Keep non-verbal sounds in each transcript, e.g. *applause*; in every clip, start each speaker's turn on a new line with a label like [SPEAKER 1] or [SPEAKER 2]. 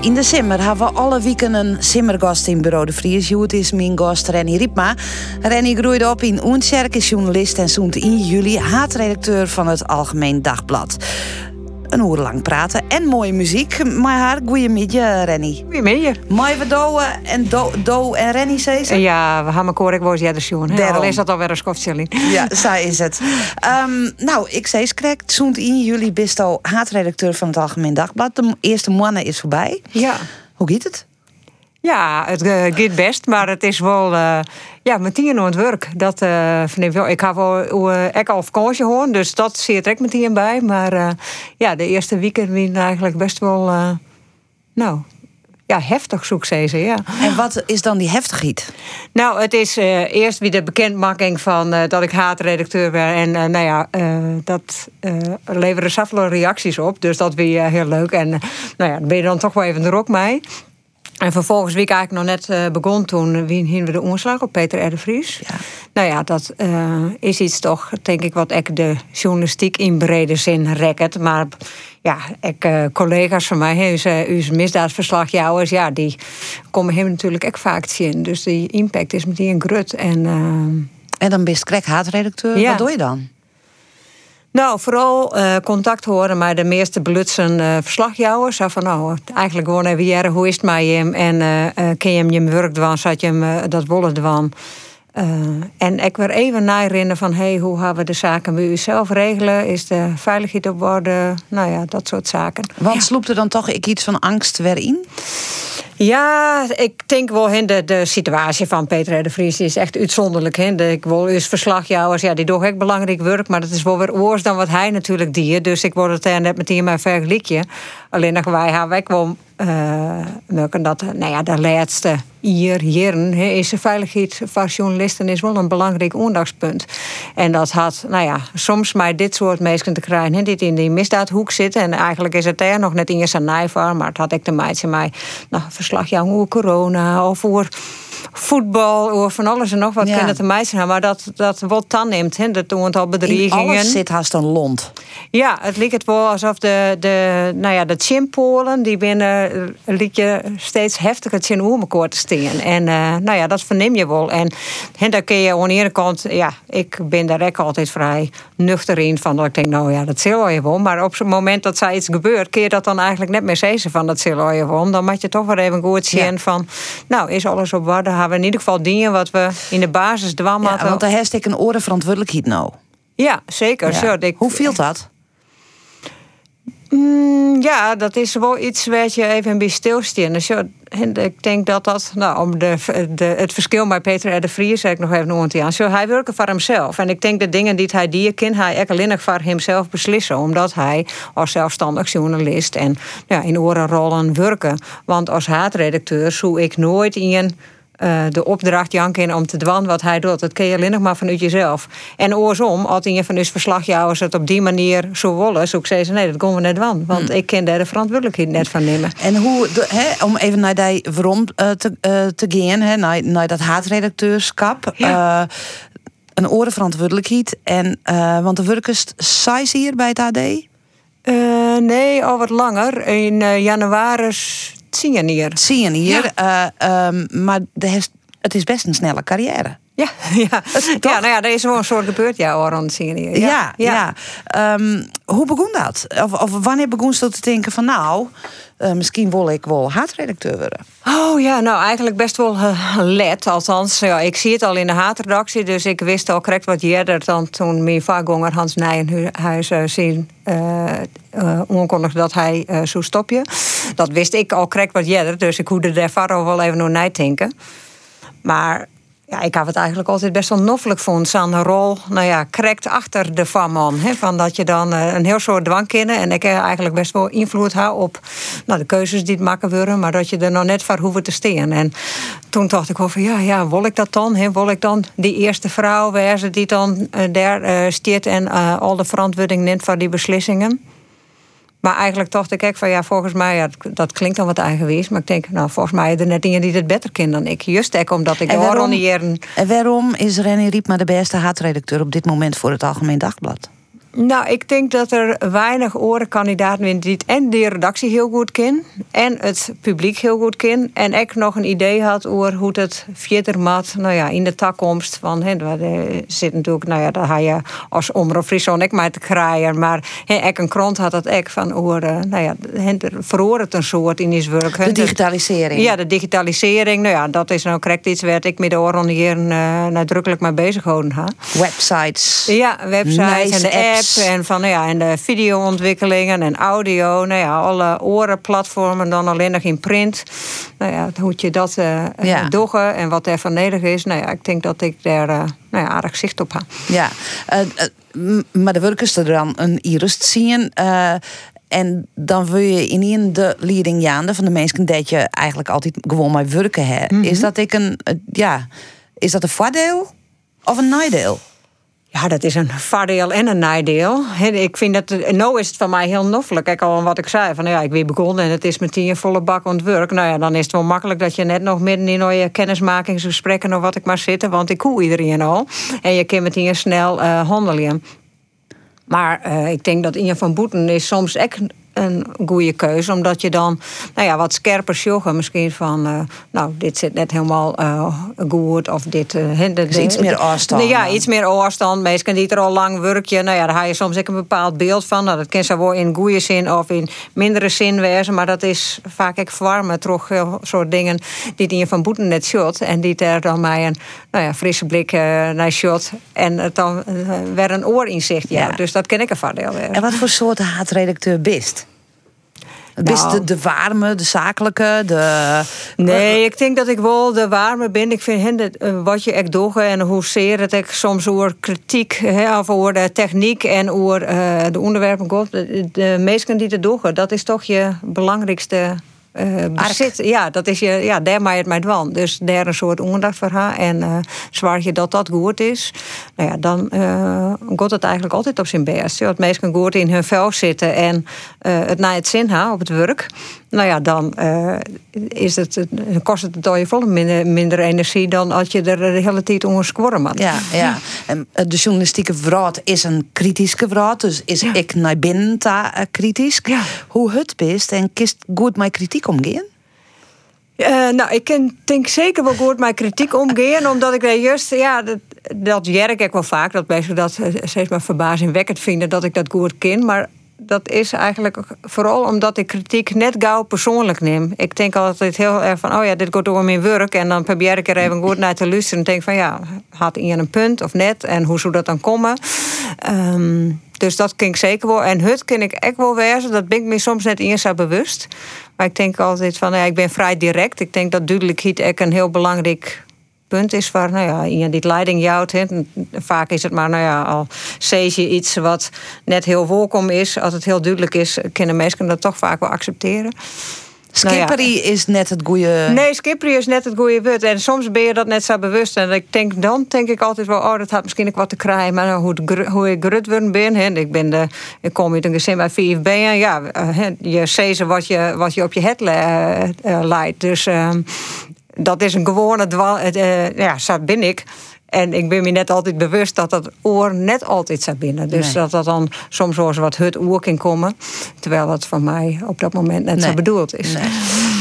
[SPEAKER 1] In december hebben we alle weken een simmergast in Bureau de Vries. Het is mijn gast Renny Riepma. Renny groeide op in Oensjerk, is journalist en zoent in juli haatredacteur van het Algemeen Dagblad. Een uur lang praten en mooie muziek. Maar haar, goeiemiddag Renny.
[SPEAKER 2] Goeiemiddag.
[SPEAKER 1] Mooi we doe en do, do en Renny zei ze?
[SPEAKER 2] Ja, we hebben correct woord ja de Sjoen. Al is dat alweer een schoftsjelling.
[SPEAKER 1] Ja, zij is het. Ehm, nou, ik zei correct. Zoent in juli bist al haatredacteur van het Algemeen Dagblad. De eerste mannen is voorbij.
[SPEAKER 2] Ja.
[SPEAKER 1] Hoe gaat het?
[SPEAKER 2] Ja, het uh, gaat best, maar het is wel uh, ja, meteen aan het werk. Dat uh, vind ik wel. Ik heb wel uh, al vakantie hoor, dus dat zie je er meteen bij. Maar ja, de eerste weekend waren eigenlijk best wel, nou, ja, heftig zoek ze, ja.
[SPEAKER 1] En wat is dan die heftigheid?
[SPEAKER 2] Nou, het is eerst weer de bekendmaking van dat ik haatredacteur ben. En nou ja, dat leverde zoveel reacties op. Dus dat weer heel leuk. En nou ja, dan ben je dan toch wel even de rok mee. En vervolgens, wie ik eigenlijk nog net uh, begon toen, wie we de omslag op Peter R. de Vries. Ja. Nou ja, dat uh, is iets toch, denk ik, wat ik de journalistiek in brede zin rekt. Maar ja, ik, uh, collega's van mij, uw misdaadverslagjouwers, ja, die komen hem natuurlijk ook vaak zien. Dus die impact is meteen grut. En,
[SPEAKER 1] en dan ben je krek haatredacteur. Ja. Wat doe je dan?
[SPEAKER 2] Nou, vooral uh, contact horen met de meeste belutsen uh, verslagjouwers. Zo van, nou, eigenlijk gewoon even jaren, hoe is het met hem? En uh, ken je hem je werk doen? Zat je hem dat wollen doen? en ik weer even narinnen van, hey, hoe gaan we de zaken bij u zelf regelen? Is de veiligheid op orde? Nou ja, dat soort zaken.
[SPEAKER 1] Want sloep er dan toch iets van angst weer in?
[SPEAKER 2] Ja, ik denk wel, hè, de, de situatie van Peter de Vries is echt uitzonderlijk. Hè. Ik wil eens verslagjouwers, ja, die doen echt belangrijk werk, maar dat is wel weer oors dan wat hij natuurlijk die. Dus ik word het er net met die maar vergelijken. Alleen nog wij ik wel uh, dat, nou ja, de laatste hier, jaren, is de veiligheid van journalisten is wel een belangrijk aandachtspunt. En dat had, nou ja, soms maar dit soort mensen te krijgen, die in die misdaadhoek zitten. En eigenlijk is het er nog net in je nijver, maar het had ik de meidje mij, nou, verslag jou corona of voor voetbal of van alles en nog wat ja. kunnen te meisje hebben. Maar dat, dat wat dan neemt, hè, dat toen het al bedreigingen.
[SPEAKER 1] In alles zit haast een lont.
[SPEAKER 2] Ja, het lijkt het wel alsof de, de, nou ja, de chimpolen, die binnen eh, liet je steeds heftiger elkaar te stingen. En uh, nou ja, dat verneem je wel. En, en daar kun je aan de ene kant, ja, ik ben daar ook altijd vrij nuchter in. Van dat ik denk, nou ja, dat zal je wel. Maar op het moment dat er iets gebeurt, kun je dat dan eigenlijk net meer zeggen van dat zal je wel. Dan moet je toch wel even goed zien ja. van, nou, is alles op waarde? Hebben we in ieder geval dingen wat we in de basis dwam
[SPEAKER 1] ja, Want daar heeft ik een orenverantwoordelijkheid nou.
[SPEAKER 2] Ja, zeker. Zo, ik,
[SPEAKER 1] Hoe viel dat?
[SPEAKER 2] Mm, ja, dat is wel iets waar je even bij stilstaan. Dus ja, ik denk dat dat, nou, om de, de, het verschil met Peter R. de Vries, zeg ik nog even noemen aan. Zo, hij werkt voor hemzelf. En ik denk de dingen die hij die kan, hij alleen nog voor hemzelf beslissen. Omdat hij als zelfstandig journalist en ja, in orenrollen werken. Want als haatredacteur zou ik nooit in uh, de opdracht janken om te dwan wat hij doet. Dat kun je alleen nog maar vanuit jezelf. En oorsom, als je van uw verslagjouwers het op die manier zo willen, ik zeggen, nee, dat komen we net dwan. Want hmm. ik ken daar de verantwoordelijkheid net van nemen.
[SPEAKER 1] En hoe, de, om even naar die waarom uh, te, uh, te gaan, hè, naar, naar dat haatredacteurschap. Ja. een orenverantwoordelijkheid. En, want de werkers size hier bij het AD?
[SPEAKER 2] nee, al wat langer. In januari zie je hier.
[SPEAKER 1] Ja. Uh, um, maar de, het is best een snelle carrière.
[SPEAKER 2] Ja, *laughs* ja. ja, nou ja, er is wel een soort gebeurd, ja, Oran.
[SPEAKER 1] Ja, ja. ja. Um, hoe begon dat? Of, of wanneer begon ze te denken van nou, uh, misschien wil ik wel haatredacteur worden?
[SPEAKER 2] Oh ja, nou eigenlijk best wel uh, let. Althans, ja, ik zie het al in de haatredactie, dus ik wist al correct wat eerder dan toen mijn vaargonger Hans Nijenhuis uh, zien onkondigde dat hij zou stoppen. Dat wist ik al correct wat eerder, dus ik hoede daar wel even nog nadenken. Maar ja, ik heb het eigenlijk altijd best wel noffelijk vond. Zo'n rol, nou ja, correct achter de farman. Van dat je dan uh, een heel soort dwang kennen. En ik eigenlijk best wel invloed had op nou, de keuzes die het maken worden. Maar dat je er nog net voor hoeven te staan. En toen dacht ik over, ja, ja, wil ik dat dan? He? Wil ik dan die eerste vrouw wezen die dan uh, daar stiert en al de verantwoording neemt voor die beslissingen? Maar eigenlijk dacht ik van ja, volgens mij, ja, dat klinkt dan wat eigenwijs. Maar ik denk, nou, volgens mij er net dingen die het beter kennen dan ik. Just ook omdat ik waarom,
[SPEAKER 1] En waarom is René Riepma de beste haatredacteur op dit moment voor het Algemeen Dagblad?
[SPEAKER 2] Nou, ik denk dat er weinig orenkandidaten zijn die het en de redactie heel goed kennen en het publiek heel goed kennen. En ik nog een idee had over hoe het verder mat, nou ja, in de toekomst. Van, hè, er zit natuurlijk, nou ja, daar ga je als Omroep Friesland ik maar te krijgen. Maar ik een krant had dat ik van oren, nou ja, er verhoort een soort in die werk.
[SPEAKER 1] De digitalisering.
[SPEAKER 2] Ja, de digitalisering. Nou ja, dat is nou correct iets waar ik met de oren hier uh, nadrukkelijk mee bezig houden.
[SPEAKER 1] Websites.
[SPEAKER 2] Ja, websites en de apps en van nou ja, en de videoontwikkelingen en audio. Nou ja, alle orenplatformen dan alleen nog in print. Nou ja, hoe je dat uh, ja. doggen en wat er van nodig is. Nou ja, ik denk dat ik daar uh, nou ja, aardig zicht op heb.
[SPEAKER 1] Ja, uh, maar de werkers er dan een iris zien. En dan wil je in de leading jaande van de mensen dat je eigenlijk altijd gewoon maar werken hebt. Mm -hmm. Is dat ik een ja, is dat een voordeel of een nadeel?
[SPEAKER 2] Ja, dat is een voordeel en een nadeel. Ik vind dat, nou is het van mij heel noffelijk. Kijk al wat ik zei, van ja, ik weer begonnen en het is met tien volle bak aan. Nou ja, dan is het wel makkelijk dat je net nog midden in je kennismakingsgesprekken of wat ik maar zitten, want ik hoor iedereen al. En je kunt met tien snel uh, handelen. Maar uh, ik denk dat Inja van Boeten is soms echt een goede keuze. Omdat je dan nou ja, wat scherper joggen misschien van... Uh, nou, dit zit net helemaal uh, goed of dit... Uh,
[SPEAKER 1] dus iets meer afstand.
[SPEAKER 2] Ja, iets meer afstand. Meestal die er al lang werkje. Nou ja, daar haal je soms ook een bepaald beeld van. Nou, dat kan zo wel in goede zin of in mindere zin wezen. Maar dat is vaak ik verwarmen. Toch soort dingen die je van Boeten net shot. En die er dan mij een nou ja, frisse blik naar shot. En het dan weer een oor in zicht. Ja. Dus dat ken ik ervan heel erg.
[SPEAKER 1] En wat voor soort haatredacteur bist? Bist nou. de, de warme, de zakelijke, de...
[SPEAKER 2] Nee, ik denk dat ik wel de warme ben. Ik vind hen eh, wat je echt doet en hoezeer het ik soms over kritiek, of over de techniek en over uh, de onderwerpen komt. De, de meesten die het doen, dat is toch je belangrijkste uh, bezit, ja, dat is je, ja, daar maakt het mij dwan. Dus daar een soort aandacht voor haar. En uh, zwaar je dat dat goed is, nou ja, dan uh, gaat het eigenlijk altijd op zijn best. Ja, het meesten goed in hun vel zitten en het naar het zin ha op het werk. Nou ja, dan is het, kost het al je volle minder, minder energie dan als je er de hele tijd onder squirren had.
[SPEAKER 1] Ja, ja. En de journalistieke vraat is een kritische vraat. Dus is ik naar binnen ta kritisch.
[SPEAKER 2] Ja.
[SPEAKER 1] Hoe het best en kist goed mijn kritiek omgaan?
[SPEAKER 2] Uh, nou, ik denk zeker wel goed met kritiek omgaan, omdat ik daar juist, ja, dat, dat jerk ik wel vaak, dat mensen dat eh, steeds maar verbazingwekkend vinden dat ik dat goed ken. Maar dat is eigenlijk vooral omdat ik kritiek net gauw persoonlijk neem. Ik denk altijd heel erg van, oh ja, dit gaat door mijn werk. En dan probeer ik er even goed naar te luisteren. En denk van, ja, had hij een punt of net? En hoe zou dat dan komen? Um, dus dat ken ik zeker wel. En het ken ik echt wel wezen. Dat ben ik me soms net eerst zo bewust. Maar ik denk altijd van, ja, ik ben vrij direct. Ik denk dat duidelijkheid echt een heel belangrijk punt is waar, nou ja, iemand die leiding jouwt. Vaak is het maar, nou ja, al zeg je iets wat net heel welkom is. Als het heel duidelijk is, kunnen mensen dat toch vaak wel accepteren.
[SPEAKER 1] Skippery nou is net het goede.
[SPEAKER 2] Nee, skippery is net het goede woord. En soms ben je dat net zo bewust. En ik denk, dan denk ik altijd wel, oh, dat had misschien ook wat te krijgen. Maar hoe, het, hoe ik grut ben, hè, ik, ben de, ik kom uit een gezin bij 4 ben. Ja, je ze wat je, wat je op je het uh, leidt. Dus ehm, dat is een gewone dwal. Uh, ja, zo ben ik. En ik ben me net altijd bewust dat dat oor net altijd zou binnen. Dus dat dat dan soms wel eens wat het oor kan komen. Terwijl dat van mij op dat moment net zo bedoeld is. Nee.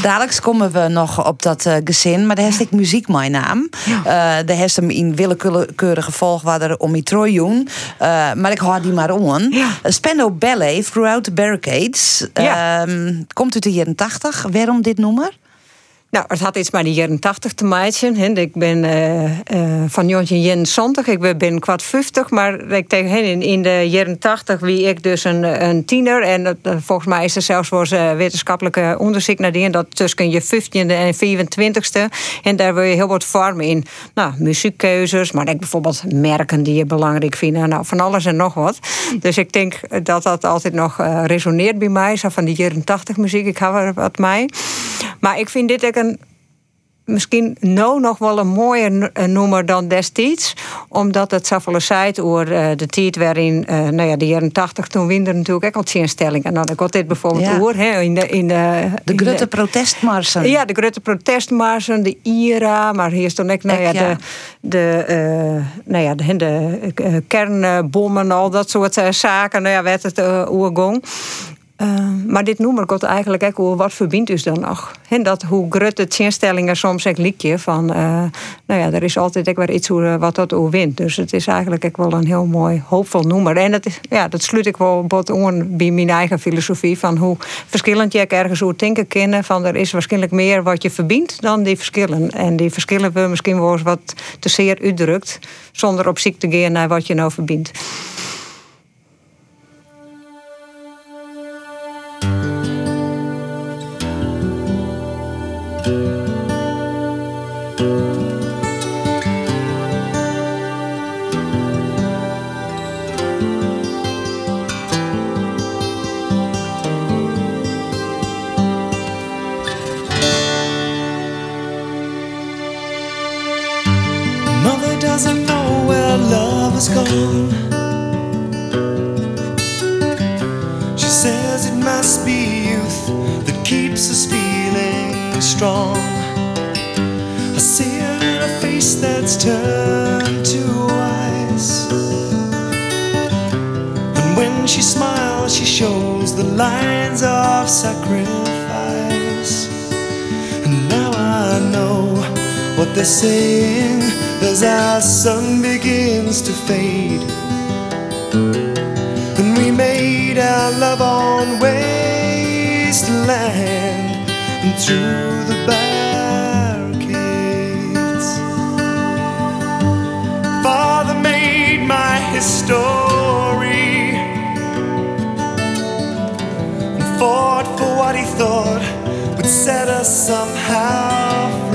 [SPEAKER 1] Dadelijk komen we nog op dat uh, gezin. Maar daar heeft ik muziek mijn naam. Ja. Uh, daar heeft hem in willekeurige volg waar er om Troyun. Uh, maar ik hoor die maar on. Ja. Spendo Ballet, Throughout the Barricades. Ja. Uh, komt uit de jaren 80. Waarom dit nummer?
[SPEAKER 2] Nou, het had iets met de jaren 80 te maken. Ik ben uh, uh, van Jontje Jen 70, ik ben kwart 50, maar ik tegen hen in, de jaren 80 wie ik dus een, een tiener. En uh, volgens mij is er zelfs voor wetenschappelijke onderzoek naar die dat tussen je 15e en 24e. En daar wil je heel wat vormen in. Nou, muziekkeuzes, maar ik bijvoorbeeld merken die je belangrijk vinden. Nou, van alles en nog wat. Dus ik denk dat dat altijd nog resoneert bij mij. Zo van die jaren 80 muziek, ik hou er wat mij. Maar ik vind dit ook een misschien nou nog wel een mooier nummer dan destijds. Omdat het zoveel zei over uh, de tijd waarin, uh, nou ja, de jaren 80, toen winden natuurlijk ook al instellingen. Nou, dan gaat dit bijvoorbeeld ja. Hè, in de... In de,
[SPEAKER 1] de grote protestmarsen.
[SPEAKER 2] Ja, de grote protestmarsen, de IRA, maar hier is dan ook, nou ja, de, de, uh, nou ja, de, de kernbommen, al dat soort zaken. Nou ja, werd het uh, oergong. Uh, maar dit noemer gaat eigenlijk ook hoe wat verbindt dus dan nog. En dat hoe grut het instellingen soms ook liedje van, uh, nou ja, er is altijd ook weer iets hoe, wat dat hoe wint. Dus het is eigenlijk ook wel een heel mooi hoopvol noemer. En dat, is, ja, dat sluit ik wel bot aan bij mijn eigen filosofie van hoe verschillend je ergens hoe denken kennen. Van er is waarschijnlijk meer wat je verbindt dan die verschillen. En die verschillen we misschien wel eens wat te zeer uitdrukt, zonder op ziek te gaan naar wat je nou verbindt.
[SPEAKER 3] She says it must be youth that keeps us feeling strong. I see it in a face that's turned to ice. And when she smiles, she shows the lines of sacrifice. And now I know what they're saying as our sun begins to fade. And we made our love on wasteland and through the barricades. Father made my history and fought for what he thought would set us somehow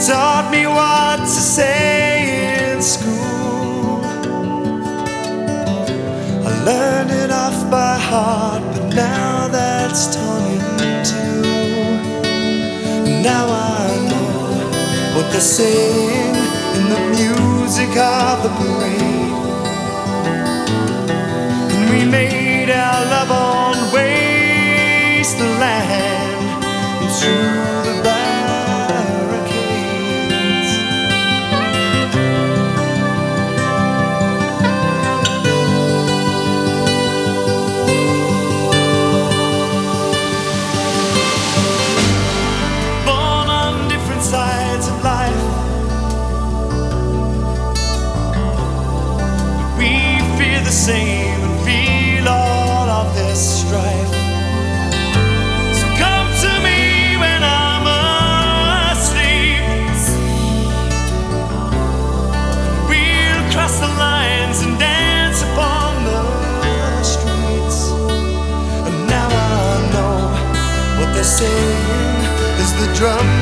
[SPEAKER 3] taught me what to say in school. I learned it off by heart, but now that's torn in two. Now I know what they're saying in the music of the parade. And we made our love on wasteland and through as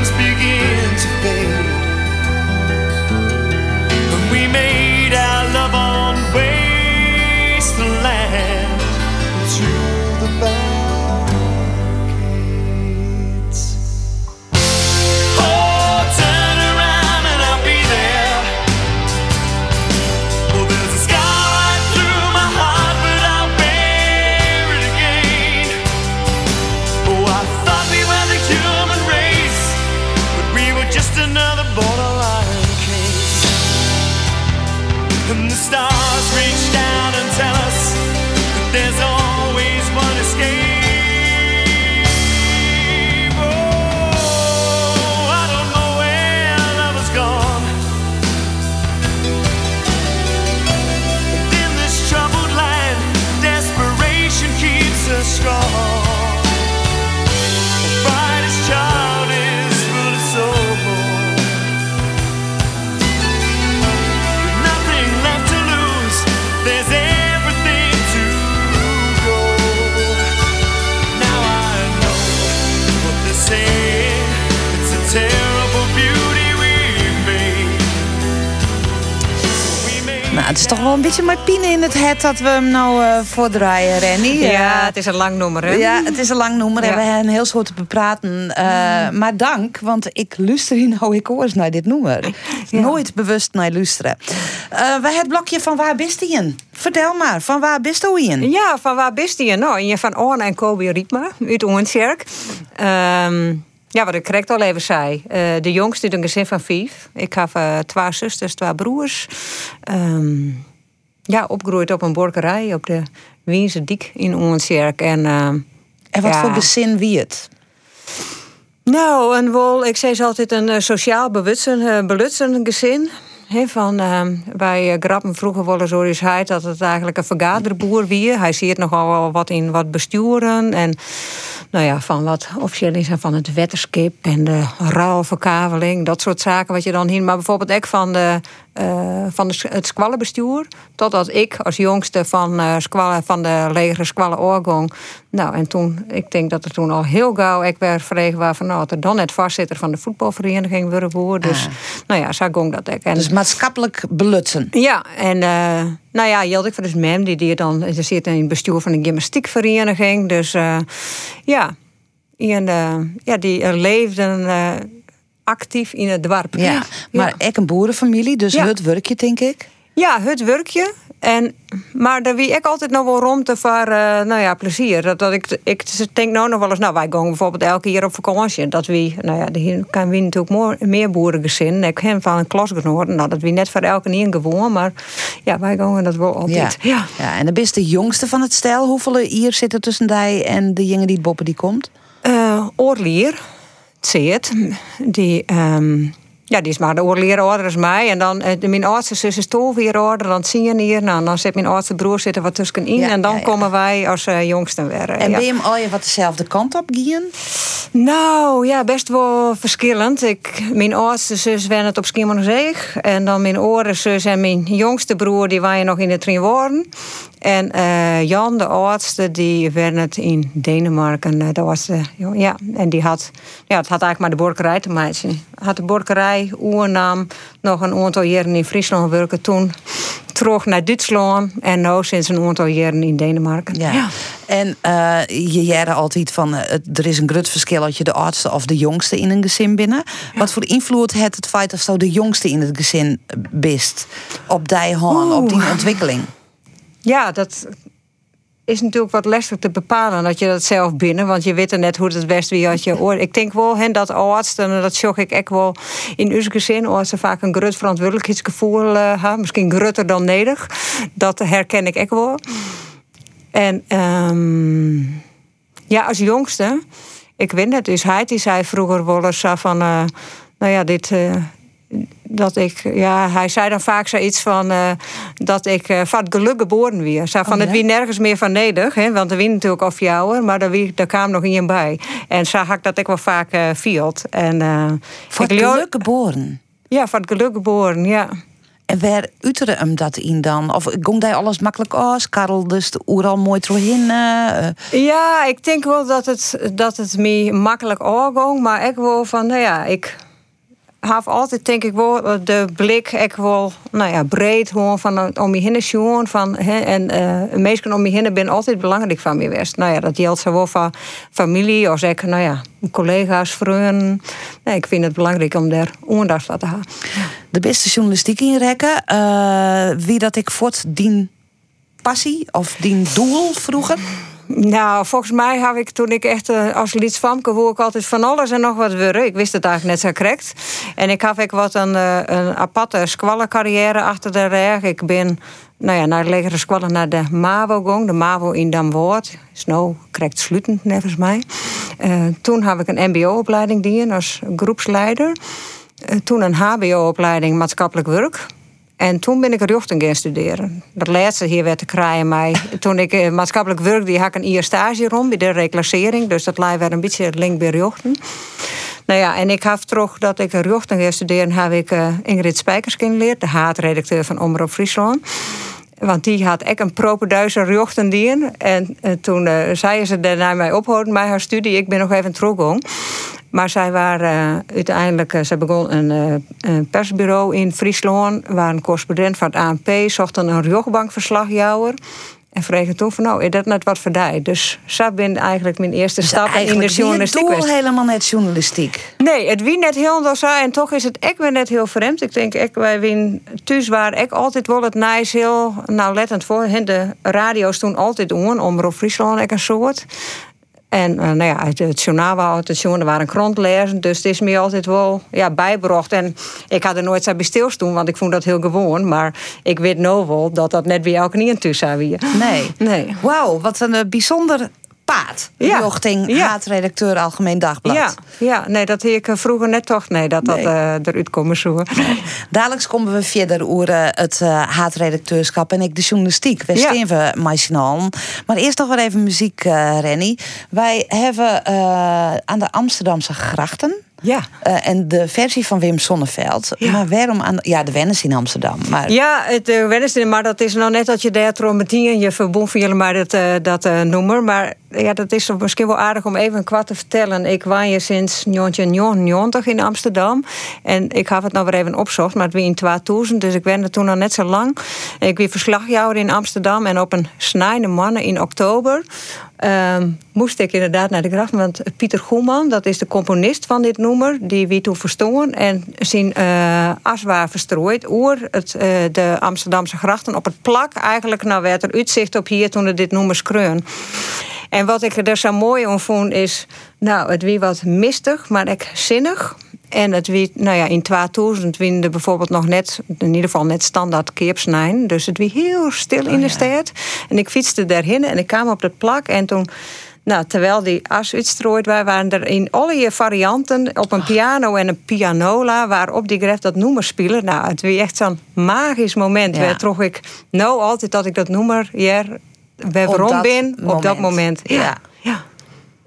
[SPEAKER 1] wel een beetje maar pine in het het dat we hem nou uh, voordraaien, Renny.
[SPEAKER 2] Ja, het is een lang nummer, hè?
[SPEAKER 1] Ja, het is een lang nummer en we hebben een heel soort te bepraten. Uh, Maar dank, want ik luister hier nou ik hoor eens naar dit nummer. Nooit bewust naar luisteren. We het blokje van waar bist in? Vertel maar, van waar bist u in?
[SPEAKER 2] Ja, van waar bist in? Nou, je van Orne en Kobe Riepma uit Oensjerk. Um, ja, wat ik correct al even zei. De jongste uit een gezin van vijf. Ik heb twee zusters, twee broers. Um, ja, opgegroeid op een borkerij op de Wiense Diek in Oensjerk. En, uh,
[SPEAKER 1] en wat voor gezin wie het?
[SPEAKER 2] Nou, een wel, ik zei ze altijd een sociaal bewutsen, belutsen gezin. He, van, uh, wij grappen vroeger wel eens eens hij dat het eigenlijk een vergaderboer wie. Hij ziet nogal wel wat in wat besturen. En nou ja, van wat officieel is van het wetterskip en de ruilverkaveling, dat soort zaken wat je dan hier. Maar bijvoorbeeld ook van, de, uh, van de, het squallenbestuur. Totdat ik als jongste van, uh, squallen, van de legere squallen Nou, en toen, ik denk dat er toen al heel gauw ik werd verregen waar van nou, er dan net voorzitter van de voetbalvereniging worden Dus ah. nou ja, zo ging dat ik.
[SPEAKER 1] En, dus maatschappelijk belutsen.
[SPEAKER 2] Ja, en uh, nou ja, Jeldik van dus Mem, die, die dan zit in het bestuur van een gymnastiekvereniging. Dus ja, en, ja, die leefden actief in het dorp.
[SPEAKER 1] Ja, maar ik een boerenfamilie, dus ja. het werkje, denk ik.
[SPEAKER 2] Ja, het werkje. En, maar daar wie ik altijd nog wel rond te voor, nou ja, plezier. Dat, dat ik, ik denk nou nog wel eens, nou, wij gaan bijvoorbeeld elke keer op vakantie. Dat wie, nou ja, hier kan wie natuurlijk meer, meer boerengezin. Ik heb van een klasgenoten, nou, dat wie net voor elke niet gewoon, maar ja, wij gaan dat wel altijd.
[SPEAKER 1] Ja, ja. en de beste jongste van het stel. Hoeveel hier zitten tussen die en de jongen die boppen die komt?
[SPEAKER 2] Uh, Oorlier, Tseert, die... Um, ja, die is maar de oorleer ouder als mij. En dan, eh, mijn oudste zus is toch weer ouder. Dan zie je hier. Nou, dan zit mijn oudste broer zitten wat tussenin. Ja, en dan komen wij als uh, jongsten weer.
[SPEAKER 1] En ben je hem al je wat dezelfde kant op gaan?
[SPEAKER 2] Nou, ja, best wel verschillend. Ik, mijn oudste zus het op Schiermonnikoog. En dan mijn oudere zus en mijn jongste broer... die waren nog in de Trinwoorden. En uh, Jan, de oudste, die het in Denemarken. Dat was, ja, en die had, ja, het had eigenlijk maar de borkerij te maken. Had de borkerij oernam, nog een aantal jaren in Friesland werken. Toen terug naar Duitsland en nu sinds een aantal jaren in Denemarken.
[SPEAKER 1] Ja. En uh, je jaren altijd van, uh, er is een groot verschil als je de oudste of de jongste in een gezin binnen. Wat voor invloed heeft het feit dat je de jongste in het gezin bist op die hand, op die ontwikkeling?
[SPEAKER 2] Ja, dat is natuurlijk wat lastig te bepalen dat je dat zelf binnen. Want je weet er net hoe het best wie als je hoort. Ik denk wel hen dat en dat zag ik echt wel in uw gezin, ze vaak een groot verantwoordelijkheidsgevoel hebben. Misschien groter dan nedig. Dat herken ik echt wel. En um, ja, als jongste, ik weet het, dus hij die zei vroeger wel eens van, uh, nou ja, dit. Uh, dat ik, ja, hij zei dan vaak zoiets van uh, dat ik uh, van het geluk geboren weer. Van oh, het wie nergens meer van neder, hè, want er wie natuurlijk of jou, maar daar, daar kwam nog iemand bij. En had ik dat ik wel vaak uh, field. En,
[SPEAKER 1] van het geluk geboren?
[SPEAKER 2] Ja, van het geluk geboren, ja.
[SPEAKER 1] En waar utere hem dat in dan? Of ging hij alles makkelijk als? Karel dus de al mooi doorheen?
[SPEAKER 2] Ja, ik denk wel dat het, dat het me makkelijk ging. Maar ik wil van, nou ja, ik heb altijd denk ik wel eh, de blik ik wel nou ja, breed gewoon van om je heen zien van en mensen om je heen ben altijd belangrijk van me geweest. Nou ja, dat geldt zowel van familie als ik nou ja, collega's, vrienden. Nee, ik vind het belangrijk om daar aandacht voor te hebben.
[SPEAKER 1] De beste journalistiek inrekken, wie dat ik voort dien passie of dien doel vroeger?
[SPEAKER 2] Nou, volgens mij heb ik toen ik echt uh, als lidsvamke woe ik altijd van alles en nog wat worden. Ik wist het eigenlijk net zo correct. En ik heb ik wat een, uh, een aparte squallencarrière achter de rug. Ik ben nou ja, naar de legere squallen naar de MAVO gegaan. De MAVO in Damwoord. Is nou correct sluitend, volgens mij. Uh, toen heb ik een mbo-opleiding gedaan als groepsleider. toen een hbo-opleiding maatschappelijk werk. En toen ben ik rechten gaan studeren. Dat laatste hier werd te krijgen mij. Toen ik eh, maatschappelijk werkte, had ik een IR stage rond bij de reclassering. Dus dat lijkt weer een beetje link bij rechten. Nou ja, en ik heb terug dat ik rechten ga studeren, heb ik uh, Ingrid Spijkers geleerd, de haatredacteur van Omroep Friesland. Want die had echt een propenduizer jochten die En uh, toen uh, zei ze daarna mij ophouden bij haar studie. Ik ben nog even teruggegaan. Maar zij waren uiteindelijk, ze begon een, een, persbureau in Friesland, waren correspondent van het ANP, zochten een riochbankverslagjouwer. En vregen toen van, nou, is dat net wat voor die? Dus dat ben eigenlijk mijn eerste dus stap in de journalistiek.
[SPEAKER 1] Het helemaal net journalistiek.
[SPEAKER 2] Nee, het wie net heel door En toch is het echt weer net heel vreemd. Ik denk, ik, wij wien thuis waren ik altijd wel het nice heel nauwlettend voor. De radio's toen altijd om, Omroep Friesland, ik een soort. En uh, nou ja, het, het journaal het journaal waren krant lezen. Dus het is me altijd wel ja, bijgebracht. En ik had er nooit zo bij stilstaan, want ik vond dat heel gewoon. Maar ik weet nou wel dat dat net bij elke niet tussen wie.
[SPEAKER 1] Nee. nee. Wauw, wat een uh, bijzonder paad. Ja. Jochting, ja. haatredacteur Algemeen Dagblad.
[SPEAKER 2] Ja, ja. nee, dat heer ik eh, vroeger net toch. Nee, dat dat uh, eruit komen zo.
[SPEAKER 1] Dadelijk komen we verder over het uh, haatredacteurschap en ik de journalistiek. We ja. we Maar eerst nog wel even muziek, uh, Renny. Wij hebben aan de Amsterdamse grachten
[SPEAKER 2] ja.
[SPEAKER 1] Uh, en de versie van Wim Sonneveld. Ja. Maar waarom aan. Ja, de Wennis in Amsterdam. Maar...
[SPEAKER 2] Ja, het uh, Wennis in, maar dat is nou net dat je daar trombetien je verbond van jullie maar dat, uh, dat uh, noemer. Maar ja, dat is misschien wel aardig om even een kwart te vertellen. Ik woon hier sinds 1990 in Amsterdam. En ik heb het nou weer even opzocht, maar het was in 2000. Dus ik ben er toen al net zo lang. Ik ben verslagjouwer in Amsterdam. En op een snijde mannen in oktober uh, moest ik inderdaad naar de gracht. Want Pieter Goeman, dat is de componist van dit nummer, die wie toen verstoren. En zien uh, aswaar verstrooid oer uh, de Amsterdamse grachten op het plak. Eigenlijk nou werd er uitzicht op hier toen er dit nummer skreun. En wat ik er zo mooi om vond is, nou, het wie wat mistig, maar ik zinnig. En het wie, nou ja, in 2000 winde bijvoorbeeld nog net, in ieder geval net standaard keepsnijn. Dus het wie heel stil in de oh stad. En ik fietste daarheen en ik kwam op het plak en toen. Nou, terwijl die as uitstrooid waren, waren er in alle varianten op een piano en een pianola waarop die gref dat noemer spelen. Nou, het was echt zo'n magisch moment. Ja. Waar ik nou altijd dat ik dat noemer hier bij waarom ben op dat moment. Ja. ja.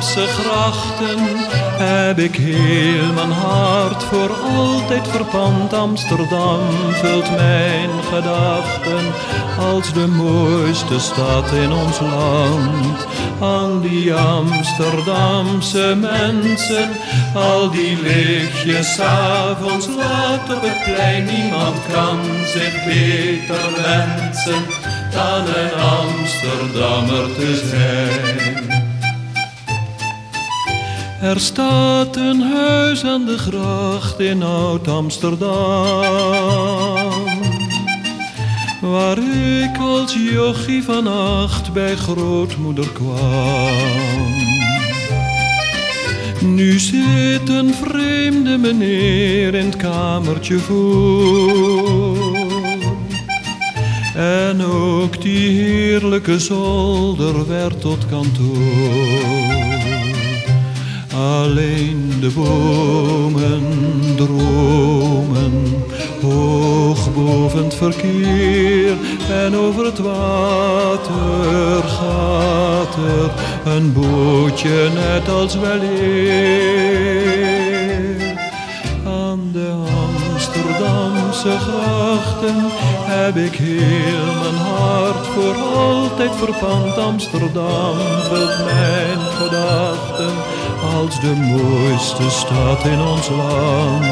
[SPEAKER 4] Amsterdamse grachten heb ik heel mijn hart voor altijd verpand. Amsterdam vult mijn gedachten als de mooiste stad in ons land. Aan die Amsterdamse mensen, al die lichtjes avonds laat op het plein. Niemand kan zich beter wensen dan een Amsterdammer te zijn. Er staat een huis aan de gracht in Oud-Amsterdam. Waar ik als jochie van acht bij grootmoeder kwam. Nu zit een vreemde meneer in het kamertje voor. En ook die heerlijke zolder werd tot kantoor. Alleen de bomen dromen hoog boven het verkeer en over het water gaat er een bootje net als weleer. Aan de Amsterdamse grachten heb ik heel mijn hart voor altijd verpand. Amsterdam vult mijn gedachten als de mooiste stad in ons land.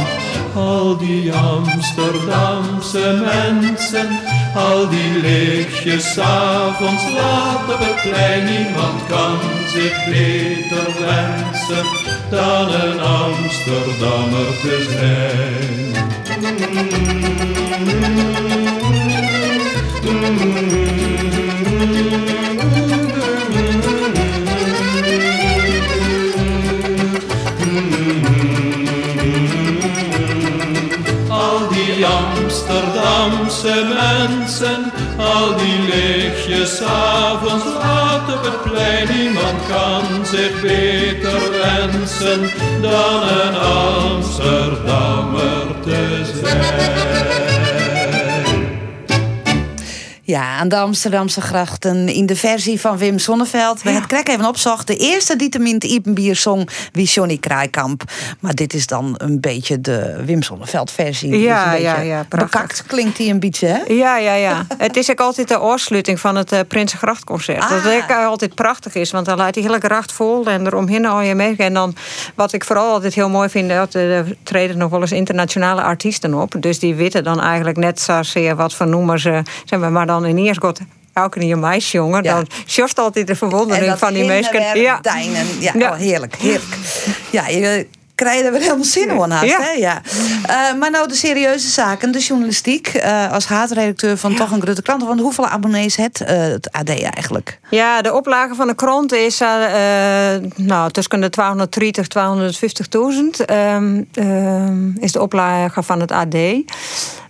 [SPEAKER 4] Al die Amsterdamse mensen, al die lichtjes avonds laat op het plein. Niemand kan zich beter wensen dan een Amsterdammer te zijn. Al die lichtjes avonds laat op het plein. Niemand kan zich beter wensen dan een Amsterdammer te zijn.
[SPEAKER 1] Ja, aan de Amsterdamse grachten in de versie van Wim Sonneveld. We het krek even opzocht. De eerste die tenminste Ipenbier zong wie Johnny Kraaikamp. Maar dit is dan een beetje de Wim Sonneveld versie.
[SPEAKER 2] Ja,
[SPEAKER 1] dus
[SPEAKER 2] ja, ja.
[SPEAKER 1] Bekakt klinkt die een beetje, hè?
[SPEAKER 2] Ja, ja, ja. *laughs* het is ook altijd de oorsluiting van het uh, Prinsengrachtconcert. Ah. Dat ook altijd prachtig is, want dan laat die hele gracht vol en eromheen al je mee. En dan, wat ik vooral altijd heel mooi vind, dat er treden nog wel eens internationale artiesten op. Dus die weten dan eigenlijk net zozeer wat voor noemen ze, zeg maar, maar dan in eerst God elke een meisjongen, ja. dan sjoft altijd de verwondering van die meisjes.
[SPEAKER 1] Ja. Deinen. Ja, ja. Oh, heerlijk, heerlijk. Ja, je krijg je er weer helemaal zin in haast. Ja. Hè? Ja. Uh, maar nou de serieuze zaken, de journalistiek. Uh, als haatredacteur van toch een grote krant. Want hoeveel abonnees het, uh, het AD eigenlijk?
[SPEAKER 2] Ja, de oplage van de krant is nou, tussen de 230 250.000 um, is de oplage van het AD.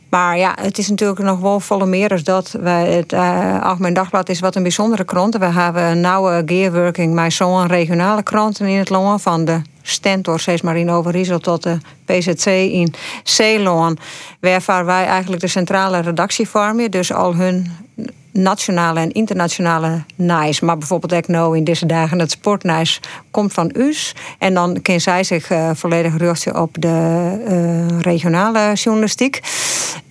[SPEAKER 2] Maar ja, het is natuurlijk nog wel volle meer dat. Wij, het uh, Algemeen Dagblad is wat een bijzondere krant. We hebben een nauwe gearworking met zo'n regionale kranten in het land. Van de Stentor, steeds maar in Overijssel tot de PZC in Ceylon. Waarvan wij eigenlijk de centrale redactie vormen. Dus al hun nationale en internationale nice. Maar bijvoorbeeld ik in deze dagen het sportnice komt van us. En dan kan zij zich uh, volledig richten op de uh, regionale journalistiek.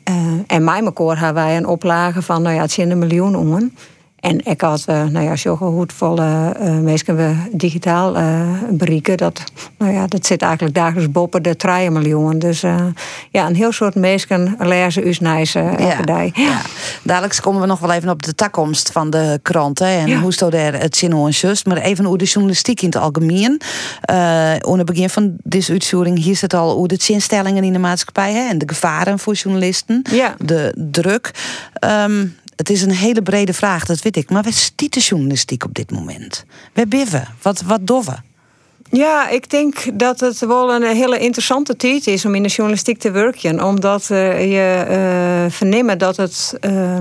[SPEAKER 2] Uh, en mijn hebben wij een oplage van, nou ja, het zijn een miljoen om. En ik had, uh, nou ja, zo goed volle uh, mensen we digitaal uh, bereiken. Dat, nou ja, dat zit eigenlijk dagelijks boven de 3 miljoen. Dus ja, een heel soort mensen lezen us nice elke dag. Ja.
[SPEAKER 1] Dadelijk komen we nog wel even op de toekomst van de kranten. En hoe staat er het zin en just. Maar even hoe de journalistiek in het algemeen. Uh, het begin van deze uitzending hier zit al hoe de zinstellingen in de maatschappij. Hè, en de gevaren voor journalisten.
[SPEAKER 2] Ja.
[SPEAKER 1] De druk. Um, het is een hele brede vraag, dat weet ik. Maar waar stiet de journalistiek op dit moment? Waar biffen? Wat, wat doffen?
[SPEAKER 2] Ja, ik denk dat het wel een hele interessante tijd is om in de journalistiek te werken. Omdat uh, je uh, vernemen dat het. Uh,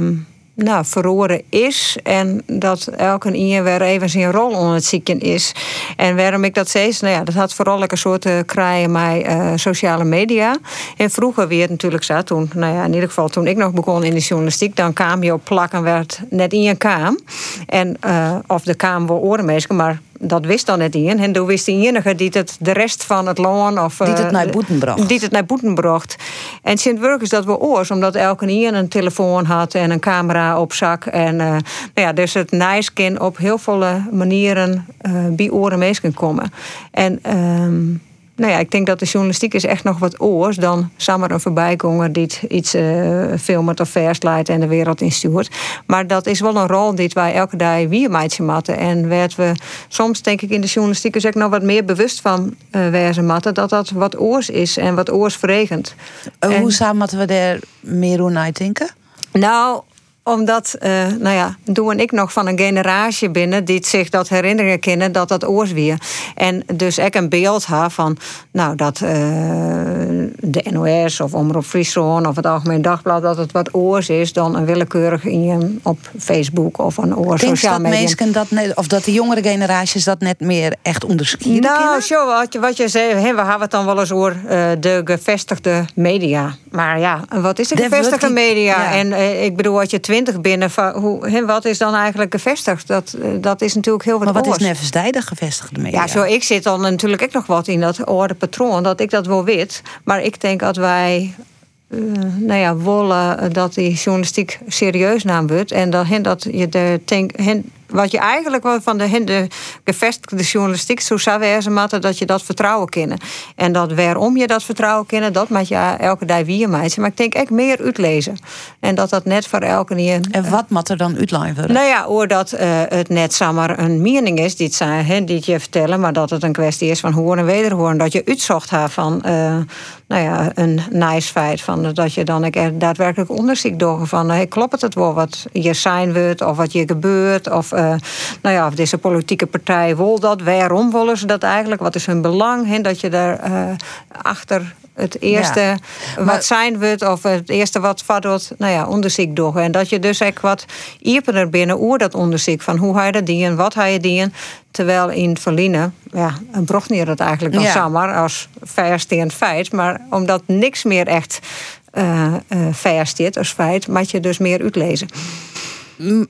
[SPEAKER 2] nou, verloren is. En dat elke ieder weer even zijn rol onder het zieken is. En waarom ik dat steeds, nou ja, dat had vooral een soort uh, kraaien met uh, sociale media. En vroeger weer natuurlijk zo, toen, nou ja, in ieder geval toen ik nog begon in de journalistiek, dan kwam je op plakken werd net in je kaam. En, uh, of de kaam wel orenmeester, maar dat wist dan net in. En toen wist enige die het de rest van het loon... Of,
[SPEAKER 1] die het naar boeten bracht.
[SPEAKER 2] Die het naar boeten bracht. En sint is dat we oors, omdat elke ieder een telefoon had... en een camera op zak. En uh, nou ja, dus het nice kan op heel veel manieren uh, bij oren mee komen. En... Um, nou ja, ik denk dat de journalistiek is echt nog wat oors dan samen een voorbijgonger die iets uh, filmt of versleidt en de wereld instuurt. Maar dat is wel een rol die wij elke dag weer matten. En werd we soms, denk ik, in de journalistiek is ook nog wat meer bewust van uh, wezen matten. Dat dat wat oors is en wat oors verregent.
[SPEAKER 1] Uh, hoe samen moeten we daar meer over denken?
[SPEAKER 2] Nou, omdat, uh, nou ja, Doe en ik nog van een generatie binnen die zich dat herinneren kennen dat dat oors weer. En dus ik een beeld ha van, nou, dat uh, de NOS of Omroep Friesland of het Algemeen Dagblad, dat het wat oors is dan een willekeurig in, op Facebook of een oors sociaal
[SPEAKER 1] media. dat net, of dat de jongere generaties dat net meer echt onderscheiden
[SPEAKER 2] Nou, zo, wat je, wat je zei, we hebben het dan wel eens over uh, de gevestigde media. Maar ja, wat is de, de gevestigde media? Ja. En ik bedoel, wat je binnen. Hoe, wat is dan eigenlijk gevestigd? Dat, eh, dat is natuurlijk heel wat
[SPEAKER 1] Maar wat is nevensdijdig gevestigde media?
[SPEAKER 2] Ja, zo, ik zit dan natuurlijk ook nog wat in dat orde patroon. Dat ik dat wel weet. Maar ik denk dat wij uh, nou ja, willen dat die journalistiek serieus naam wordt. En dat, dat je de denk, wat je eigenlijk van de, de gevestigde journalistiek zo zou wezen moeten, dat je dat vertrouwen kennen. En dat waarom je dat vertrouwen kennen, dat moet je elke dag weer meiden. Maar ik denk echt meer uitlezen. En dat dat net voor elke keer.
[SPEAKER 1] En wat moet er dan uitlezen
[SPEAKER 2] Nou ja, hoor dat uh, het net samen een mening is die het, zijn, die je vertellen, maar dat het een kwestie is van horen en wederhoren. Dat je uitzocht haar van uh, nou ja, een nice feit. Van, dat je dan er daadwerkelijk onderzoek door van hey, klopt het wel wat je zijn wordt of wat je gebeurt. Of nou ja, of deze politieke partij wil dat. Waarom willen ze dat eigenlijk? Wat is hun belang? He, dat je daar uh, achter het eerste wat zijn wordt of het eerste wat vadot, nou ja, onderzoek door. En dat je dus echt wat iepener binnen oer dat onderzoek van hoe hij dat dien, wat hij dien. Terwijl in Verliezen, ja, een brocht dat eigenlijk dan ja. samen als versteend feit. Maar omdat niks meer echt uh, uh, als feit, moet je dus meer uitlezen.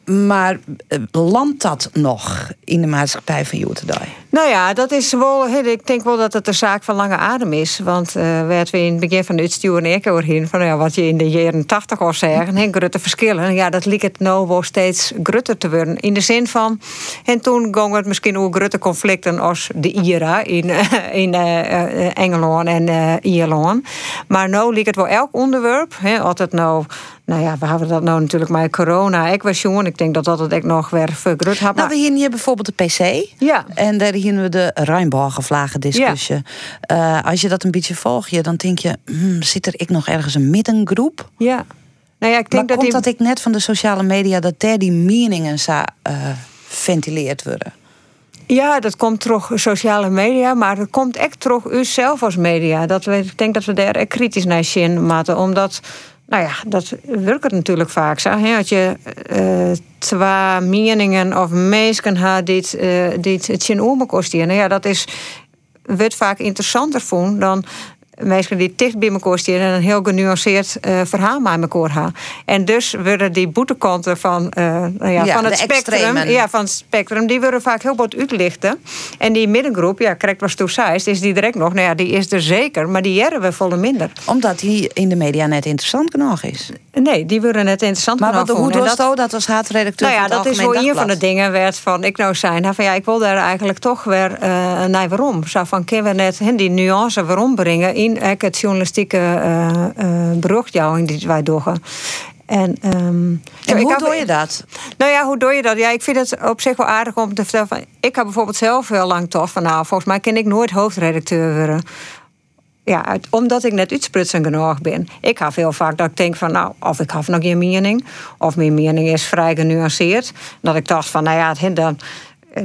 [SPEAKER 1] Maar eh, landt dat nog in de maatschappij van Joetendai?
[SPEAKER 2] Nou ja, dat is wel. Ik denk wel dat het een zaak van lange adem is. Want uh, werd we in het begin van het stuur en overheen van ja, wat je in de jaren tachtig al zeggen, *laughs* en grote verschillen. Ja, dat liep het nou wel steeds grutter te worden. In de zin van. En toen gingen het misschien ook grote conflicten als de IRA in, in uh, Engeland en Ierland. Maar nu liep het wel elk onderwerp. Hè, altijd nou nou ja, we hebben dat nou natuurlijk met corona. Ik was jong ik denk dat dat het ik nog weer vergroot had.
[SPEAKER 1] Nou, we hier hier bijvoorbeeld de PC.
[SPEAKER 2] Ja.
[SPEAKER 1] En daar hier we de Rijnborgenvlagen discussie. Ja. Uh, als je dat een beetje volgt, je, dan denk je, hmm, zit er ik nog ergens een middengroep?
[SPEAKER 2] Ja. Nou ja, ik denk
[SPEAKER 1] maar
[SPEAKER 2] dat
[SPEAKER 1] komt
[SPEAKER 2] die...
[SPEAKER 1] dat ik net van de sociale media dat daar die meningen zou uh, ventileerd worden?
[SPEAKER 2] Ja, dat komt terug sociale media, maar het komt echt terug u zelf als media. Dat we, ik denk dat we daar echt kritisch naar zien moeten, omdat nou ja, dat werkt natuurlijk vaak zo. Hè? Als je uh, twee meningen of mensen hebt die, uh, die het zien omkosten. Nou ja, dat is, wordt vaak interessanter vonden dan mensen die dicht bij elkaar staan en een heel genuanceerd uh, verhaal met elkaar hebben. En dus worden die boetekanten van, uh, nou ja,
[SPEAKER 1] ja,
[SPEAKER 2] van het spectrum,
[SPEAKER 1] extremen.
[SPEAKER 2] ja, van het spectrum, die worden vaak heel wat uitlichten. En die middengroep, ja, correct was toezeist, is die direct nog, nou ja, die is er zeker, maar die jaren we volle minder.
[SPEAKER 1] Omdat die in de media net interessant genoeg is.
[SPEAKER 2] Nee, die worden net interessant
[SPEAKER 1] maar
[SPEAKER 2] genoeg.
[SPEAKER 1] Maar hoe
[SPEAKER 2] dat,
[SPEAKER 1] dat, dat was haatredacteur
[SPEAKER 2] nou ja, dat is wel een van de dingen werd van ik nou zijn. Van ja, ik wil daar eigenlijk toch weer uh, naar waarom. Zo van kunnen we net die nuance waarom brengen in het journalistiek journalistieke uh, uh, berichtjouwing die wij doen. En, um,
[SPEAKER 1] en hoe doe je dat?
[SPEAKER 2] Nou ja, hoe doe je dat? Ja, ik vind het op zich wel aardig om te vertellen. Van, ik heb bijvoorbeeld zelf heel lang toch van... nou, volgens mij kan ik nooit hoofdredacteur worden. Ja, uit, omdat ik net uitsprutsen genoeg ben. Ik heb heel vaak dat ik denk van... nou, of ik heb nog geen mening... of mijn mening is vrij genuanceerd. Dat ik dacht van, nou ja, het dan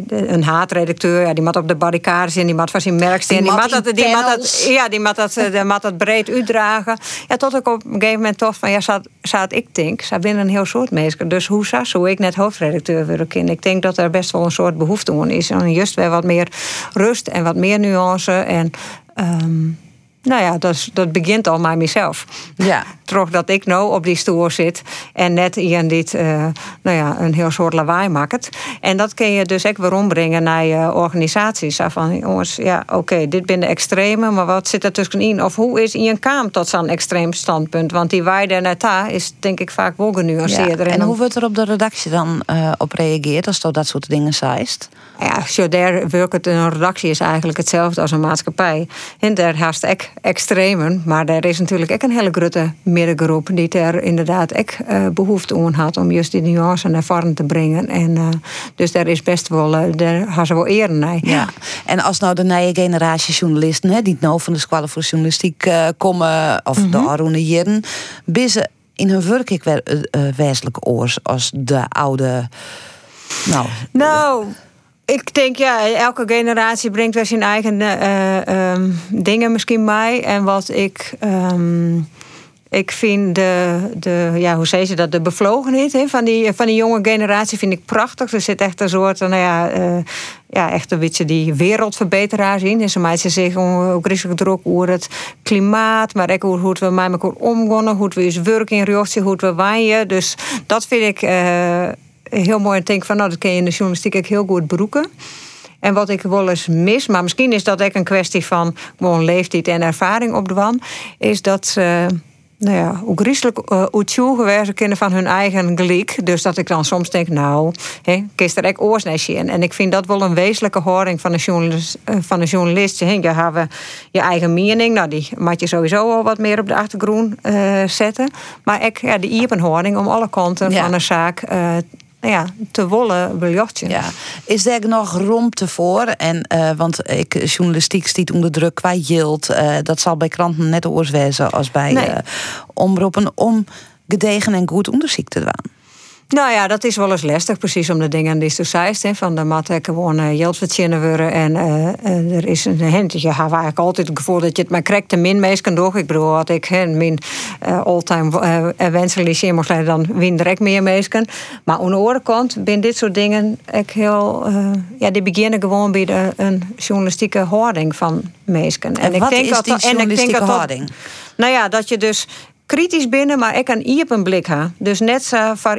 [SPEAKER 2] een haatredacteur, ja, die moet op de barricades en die moet van zijn merk staan. Die,
[SPEAKER 1] die
[SPEAKER 2] dat, die moet dat, ja, die moet dat, die moet dat breed uitdragen. Ja, tot ik op een gegeven moment toch van, ja, zat, zat ik denk, ze ben een heel soort mensen. Dus hoe zou zo ik net hoofdredacteur willen kunnen? Ik denk dat er best wel een soort behoefte aan is. En juist weer wat meer rust en wat meer nuance en... Um, nou ja, dat, dat begint al met mezelf.
[SPEAKER 1] Ja. *laughs*
[SPEAKER 2] Toch dat ik nou op die stoel zit en net iemand dit, uh, nou ja, een heel soort lawaai maakt. En dat kun je dus ook weer ombrengen naar je organisaties. Van jongens, ja, oké, okay, dit ben de extreme, maar wat zit er tussenin? Of hoe is Ian Kaam tot zo'n extreem standpunt? Want die waarde net daar is denk ik vaak wel genuanceerder.
[SPEAKER 1] Ja. En, en hoe wordt er op de redactie dan uh, op reageerd als dat dat soort dingen zeist?
[SPEAKER 2] Ja, zo daar werkt een redactie is eigenlijk hetzelfde als een maatschappij. En daar haast ik extremen, maar er is natuurlijk ook een hele grote middengroep die er inderdaad ook uh, behoefte aan had om juist die nuance naar voren te brengen. En uh, dus daar is best wel, uh, daar gaan ze wel eer naar.
[SPEAKER 1] Ja. En als nou de nieuwe generatie journalisten, hè, die nou van de squadre voor journalistiek komen, of mm -hmm. de Arone Jeren, binnen in hun werk ik wezenlijk oors als de oude. Nou.
[SPEAKER 2] nou ik denk ja, elke generatie brengt wel zijn eigen uh, um, dingen misschien mee. En wat ik. Um, ik vind de, de, ja, hoe zei ze dat, de bevlogenheid hè, van, die, van die jonge generatie vind ik prachtig. Er zit echt een soort, nou ja, uh, ja echt een beetje die wereldverbeteraars in. En ze maken zich ook rustig druk over het klimaat, maar ook hoe we met elkaar omgaan, hoe we ons werk inrichten, hoe we waaien. Dus dat vind ik heel mooi. En denk van, nou, dat kun je in de journalistiek ook heel goed beroeken. En wat ik wel eens mis, maar misschien is dat ook een kwestie van gewoon leeftijd en ervaring op de wan, is dat ze nou ja, ook rieselijk uh, geweest kunnen van hun eigen gelijk. Dus dat ik dan soms denk, nou, hè, kies er echt oorsnestje in. En ik vind dat wel een wezenlijke houding van een journalist. Uh, van een journalist. Hè. Je hebt je eigen mening, nou, die moet je sowieso al wat meer op de achtergrond uh, zetten. Maar ik, ja, die een houding om alle kanten
[SPEAKER 1] Ja.
[SPEAKER 2] van een zaak nou ja, te wollen biljartje.
[SPEAKER 1] Ja. Is er nog ruimte voor? En, eh, want ik, journalistiek stiet onder druk qua yield. Eh, dat zal bij kranten net oors wezen als bij
[SPEAKER 2] Nee.
[SPEAKER 1] eh, omroepen. Om gedegen en goed onderzoek te doen.
[SPEAKER 2] Nou ja, dat is wel eens lastig, precies om de dingen die zeist. hè, Van de mat ik gewoon uh, geld verdienen. En eh, eh, er is een hint. Je hebt eigenlijk altijd het gevoel dat je het maar krijgt te min meestal door. Ik bedoel, had ik hè, mijn uh, all-time uh, wenselijke moest leiden, dan win direct meer meestal. Maar aan de andere kant ben dit soort dingen ik heel. uh, ja, die beginnen gewoon bij de, een journalistieke houding van meestal.
[SPEAKER 1] En, wat is die journalistieke houding?
[SPEAKER 2] Nou ja, dat je dus kritisch binnen, maar ik een iepen blik ha. Dus net zo voor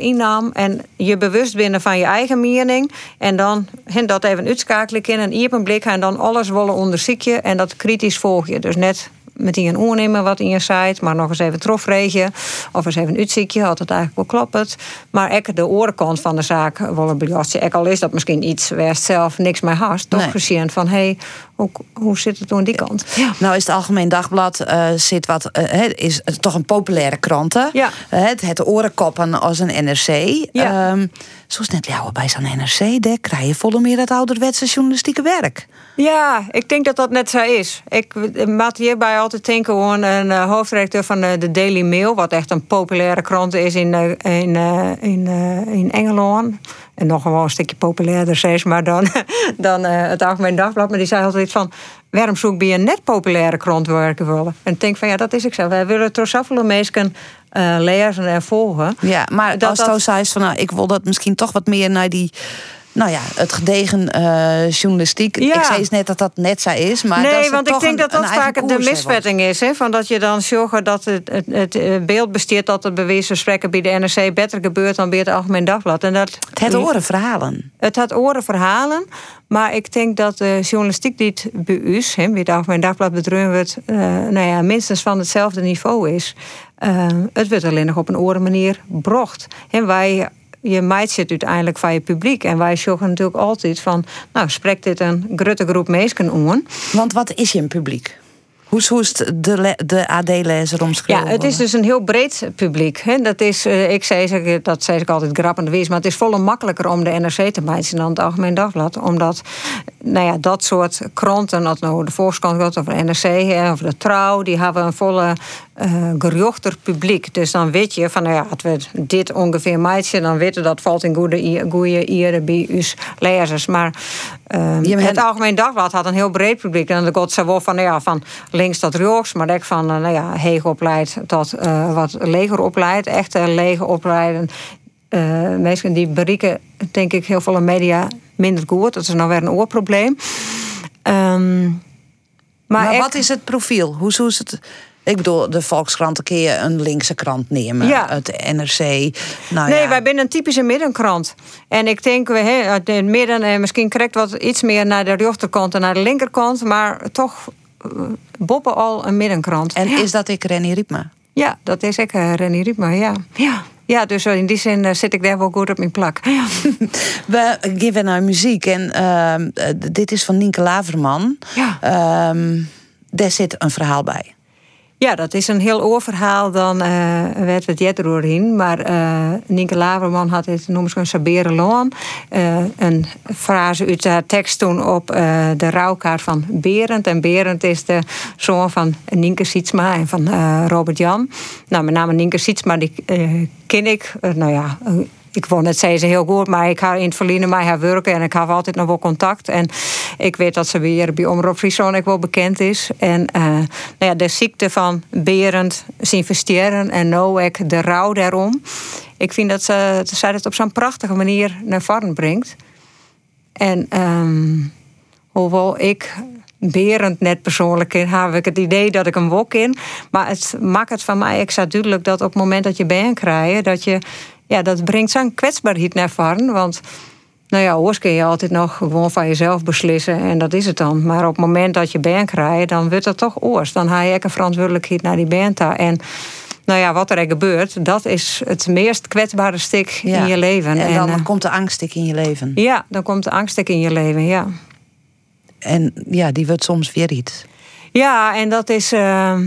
[SPEAKER 2] en je bewust binnen van je eigen mening. En dan hen dat even uitschakelen in een iepen blik en dan alles willen onderzoeken en dat kritisch volg je. Dus net meteen een oornemen wat in je site, maar nog eens even trofregen. Of eens even uitziekje, had het eigenlijk wel klopt. Maar ik de orenkant van de zaak willen belastje. Ik al is dat misschien iets waar zelf niks mee haast. Toch nee. gezien van, hé, hey, hoe, hoe zit het aan die kant?
[SPEAKER 1] Ja. Nou is het Algemeen Dagblad uh, zit wat, uh, is toch een populaire krant.
[SPEAKER 2] Ja.
[SPEAKER 1] het, het orenkoppen als een NRC.
[SPEAKER 2] Ja.
[SPEAKER 1] Um, zoals net jou bij zo'n NRC, daar krijg je volle meer dat ouderwetse journalistieke werk.
[SPEAKER 2] Ja, ik denk dat dat net zo is. Ik maak hierbij altijd denken aan een uh, hoofdredacteur van de, de, Daily Mail, wat echt een populaire krant is in, uh, in, uh, in, in Engeland. En nog gewoon een stukje populairder, steeds, maar dan, *laughs* dan het Algemeen Dagblad. Maar die zei altijd van, waarom zoek je een net populaire krant werken willen? En ik denk van, ja, dat is ik zo. Wij willen toch zoveel mensen lezen en volgen.
[SPEAKER 1] Ja, maar dat, als dat... zei van, nou, ik wil dat misschien toch wat meer naar die nou ja, het gedegen uh, journalistiek.
[SPEAKER 2] Ja.
[SPEAKER 1] Ik zei net dat dat net zo is. Maar
[SPEAKER 2] nee,
[SPEAKER 1] dat
[SPEAKER 2] want ik denk
[SPEAKER 1] een,
[SPEAKER 2] dat dat vaak de misvatting is. Hè? Van dat je dan zorgt dat het, het, het, eh, beeld besteedt dat het bewezen spreken bij de NRC beter gebeurt dan bij het Algemeen Dagblad. En dat,
[SPEAKER 1] het had oren verhalen.
[SPEAKER 2] Het had oren verhalen. Maar ik denk dat de journalistiek die het bij u, hè, bij het Algemeen Dagblad bedreun wordt, uh, nou ja, minstens van hetzelfde niveau is. Uh, het wordt alleen nog op een oren manier brocht. En wij je mindset uiteindelijk van je publiek. En wij zorgen natuurlijk altijd van, nou, spreekt dit een grote groep mensen aan.
[SPEAKER 1] Want wat is je publiek? Hoe is de, de AD-lezer omschreven?
[SPEAKER 2] Ja, het is dus een heel breed publiek. Hè. Dat is, uh, ik zei, dat zei ik altijd grappend wees, maar het is volle makkelijker om de NRC te maken dan het Algemeen Dagblad. Omdat nou ja, dat soort kranten, dat nou de Volkskrant of de NRC of de Trouw, die hebben een volle uh, gejochter publiek. Dus dan weet je van, nou ja, als we dit ongeveer meidje, dan weten dat valt in goede, goede ieren bij uw lezers. Maar uh, het Algemeen Dagblad had een heel breed publiek. En dan gaat ze wel van, nou ja, van links tot rechts, maar ook van, uh, nou ja, heeg opleid tot uh, wat leger opleid, echte leger opleiden. Mensen die berieken, denk ik, heel veel media minder goed. Dat is nou weer een oorprobleem. Um,
[SPEAKER 1] maar, maar wat is het profiel? Hoe, hoe is het? Ik bedoel, de Volkskrant kun je een linkse krant nemen.
[SPEAKER 2] Ja.
[SPEAKER 1] Het NRC. Nou
[SPEAKER 2] nee,
[SPEAKER 1] ja.
[SPEAKER 2] wij zijn een typische middenkrant. En ik denk, we het midden, en misschien correct wat iets meer naar de rechterkant en naar de linkerkant. Maar toch boppen al een middenkrant.
[SPEAKER 1] En is dat ik Renny Riepma?
[SPEAKER 2] Ja, dat is ik uh, Renny Riepma, ja. ja. Ja, dus in die zin uh, zit ik daar wel goed op mijn plak.
[SPEAKER 1] We geven naar muziek. En uh, dit is van Nienke Laverman.
[SPEAKER 2] Ja.
[SPEAKER 1] Um, daar zit een verhaal bij.
[SPEAKER 2] Ja, dat is een heel oorverhaal. Dan uh, werd het jet doorheen. Maar uh, Nienke Laverman had het noemen ze een Sabere Loan. Uh, een frase uit haar tekst toen op de rouwkaart van Berend. En Berend is de zoon van Nienke Sietsma en van Robert Jan. Nou, met name Nienke Sietsma, die ken ik. nou ja ik wou net zeggen ze heel goed, maar ik ga in het verleden met haar werken en ik heb altijd nog wel contact. En ik weet dat ze weer bij Omroep ook wel bekend is. En uh, nou ja, de ziekte van Berend zien versteren en ik de rouw daarom. Ik vind dat ze, zij het op zo'n prachtige manier naar voren brengt. En um, hoewel ik Berend net persoonlijk in, heb ik het idee dat ik hem wok in. Maar het maakt het van mij extra duidelijk dat op het moment dat je ben krijgt, dat je ja, dat brengt zo'n kwetsbaarheid naar voren. Want nou ja, oors kun je altijd nog gewoon van jezelf beslissen en dat is het dan. Maar op het moment dat je band krijgt, dan wordt dat toch oors. Dan haal je een verantwoordelijkheid naar die band daar. En nou ja, wat er gebeurt, dat is het meest kwetsbare stuk in je leven.
[SPEAKER 1] En dan, en, komt de angststuk in je leven.
[SPEAKER 2] Ja, dan komt de angststuk in je leven, ja.
[SPEAKER 1] En ja, die wordt soms weer iets.
[SPEAKER 2] Ja, en dat is. Uh,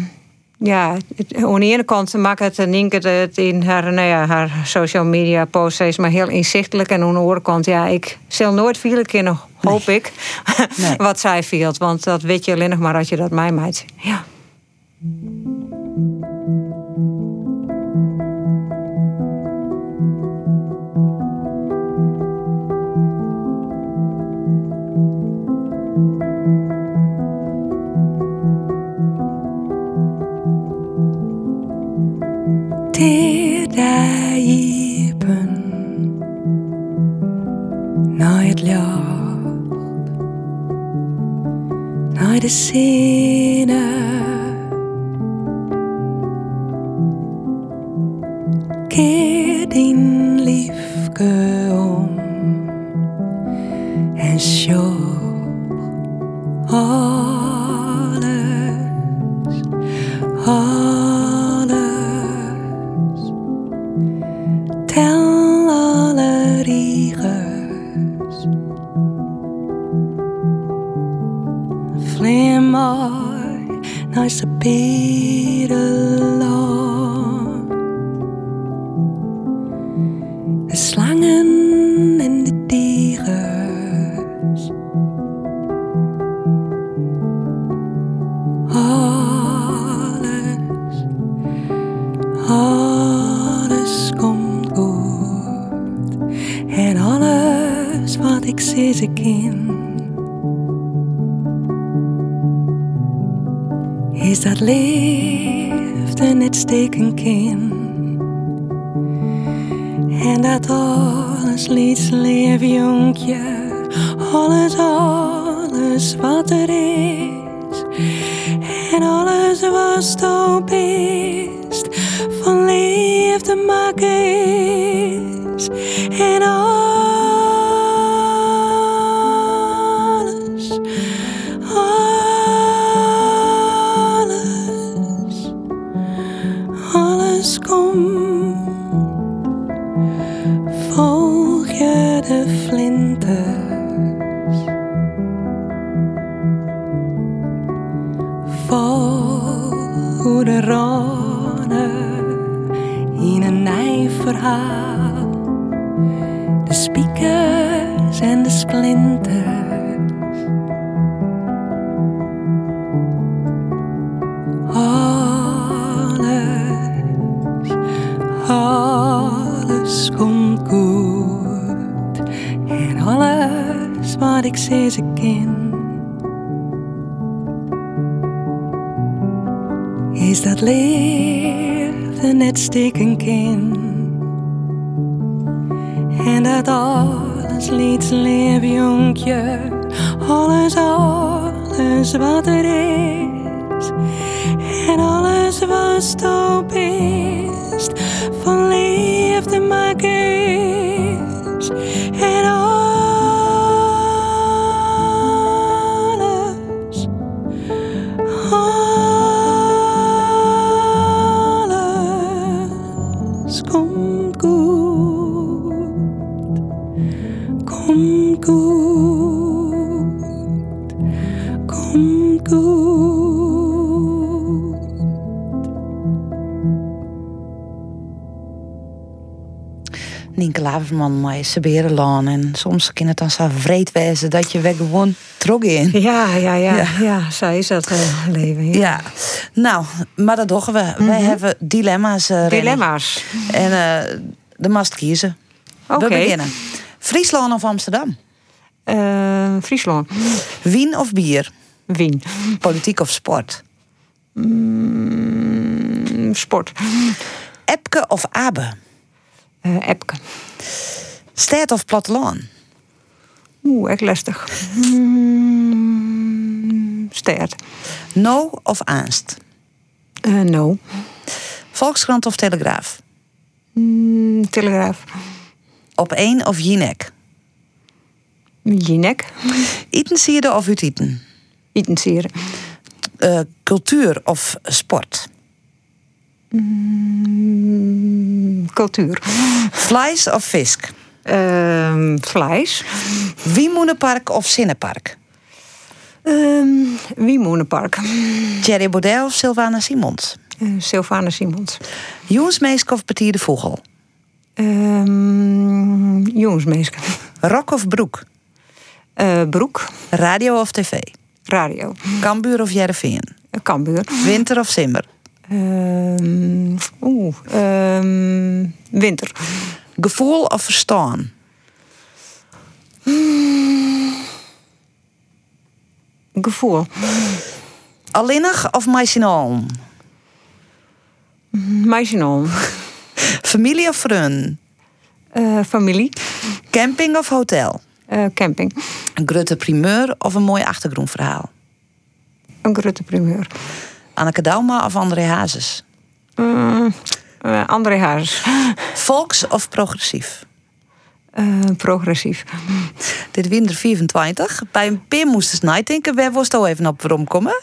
[SPEAKER 2] ja, aan de ene kant maakt het Nienke het in haar, nou ja, haar social media posts maar heel inzichtelijk. En aan de andere kant, ja, ik zal nooit veel kennen, hoop nee. ik, nee. *laughs* wat zij vielt. Want dat weet je alleen nog maar als je dat mij maakt. Ja.
[SPEAKER 5] See. Liefde maken is. En alles,
[SPEAKER 1] Nienke Laverman met Seberenlaan. En soms kan het dan zo vreed wezen dat je weg gewoon trok in.
[SPEAKER 2] Ja, ja, ja.
[SPEAKER 1] Ja.
[SPEAKER 2] Ja, zo is dat eh, leven. Ja.
[SPEAKER 1] Ja, nou, maar dat doen we. Wij hebben dilemma's. eh.
[SPEAKER 2] Dilemma's.
[SPEAKER 1] En eh de mast kiezen.
[SPEAKER 2] Oké.
[SPEAKER 1] We beginnen. Friesland of Amsterdam?
[SPEAKER 2] Friesland.
[SPEAKER 1] Wien of bier?
[SPEAKER 2] Wien.
[SPEAKER 1] Politiek of sport?
[SPEAKER 2] Mm, Sport.
[SPEAKER 1] Epke of Abe?
[SPEAKER 2] Eh Epke.
[SPEAKER 1] Stad of platteland?
[SPEAKER 2] Oeh, echt lastig. Mm, Stert.
[SPEAKER 1] No of Aanst?
[SPEAKER 2] Eh, no.
[SPEAKER 1] Volkskrant of Telegraaf?
[SPEAKER 2] Mm, Telegraaf.
[SPEAKER 1] Op één of Jinek?
[SPEAKER 2] Jinek.
[SPEAKER 1] Itensierde of Utieten?
[SPEAKER 2] Itensieren.
[SPEAKER 1] Eh cultuur of sport?
[SPEAKER 2] Mm, cultuur.
[SPEAKER 1] Vlees of visk?
[SPEAKER 2] Ehm, vlees.
[SPEAKER 1] Wiemoenenpark of Zinnenpark?
[SPEAKER 2] Ehm Wiemoenenpark.
[SPEAKER 1] Thierry Baudet of Sylvana Simons?
[SPEAKER 2] Eh, Sylvana Simons.
[SPEAKER 1] Joensmeesk of Petit de Vogel?
[SPEAKER 2] Ehm jongensmeeske.
[SPEAKER 1] Rok of broek?
[SPEAKER 2] Eh, broek.
[SPEAKER 1] Radio of tv?
[SPEAKER 2] Radio.
[SPEAKER 1] Kambuur of Jereveen?
[SPEAKER 2] Eh, Kambuur.
[SPEAKER 1] Winter of simmer?
[SPEAKER 2] Ehm, Oeh. ehm, winter.
[SPEAKER 1] Gevoel of verstaan?
[SPEAKER 2] Gevoel.
[SPEAKER 1] Alleenig of meisinaal?
[SPEAKER 2] Meisjenon.
[SPEAKER 1] Familie of vriend?
[SPEAKER 2] Eh, familie.
[SPEAKER 1] Camping of hotel?
[SPEAKER 2] Eh, camping.
[SPEAKER 1] Een grote primeur of een mooi achtergrondverhaal?
[SPEAKER 2] Een grote primeur.
[SPEAKER 1] Anneke Dauma of André Hazes?
[SPEAKER 2] Mm, Uh, André Hazes.
[SPEAKER 1] Volks of progressief?
[SPEAKER 2] Uh, progressief.
[SPEAKER 1] Dit winter 24. Bij een Pim moest het denken. Waar was het even op waarom komen?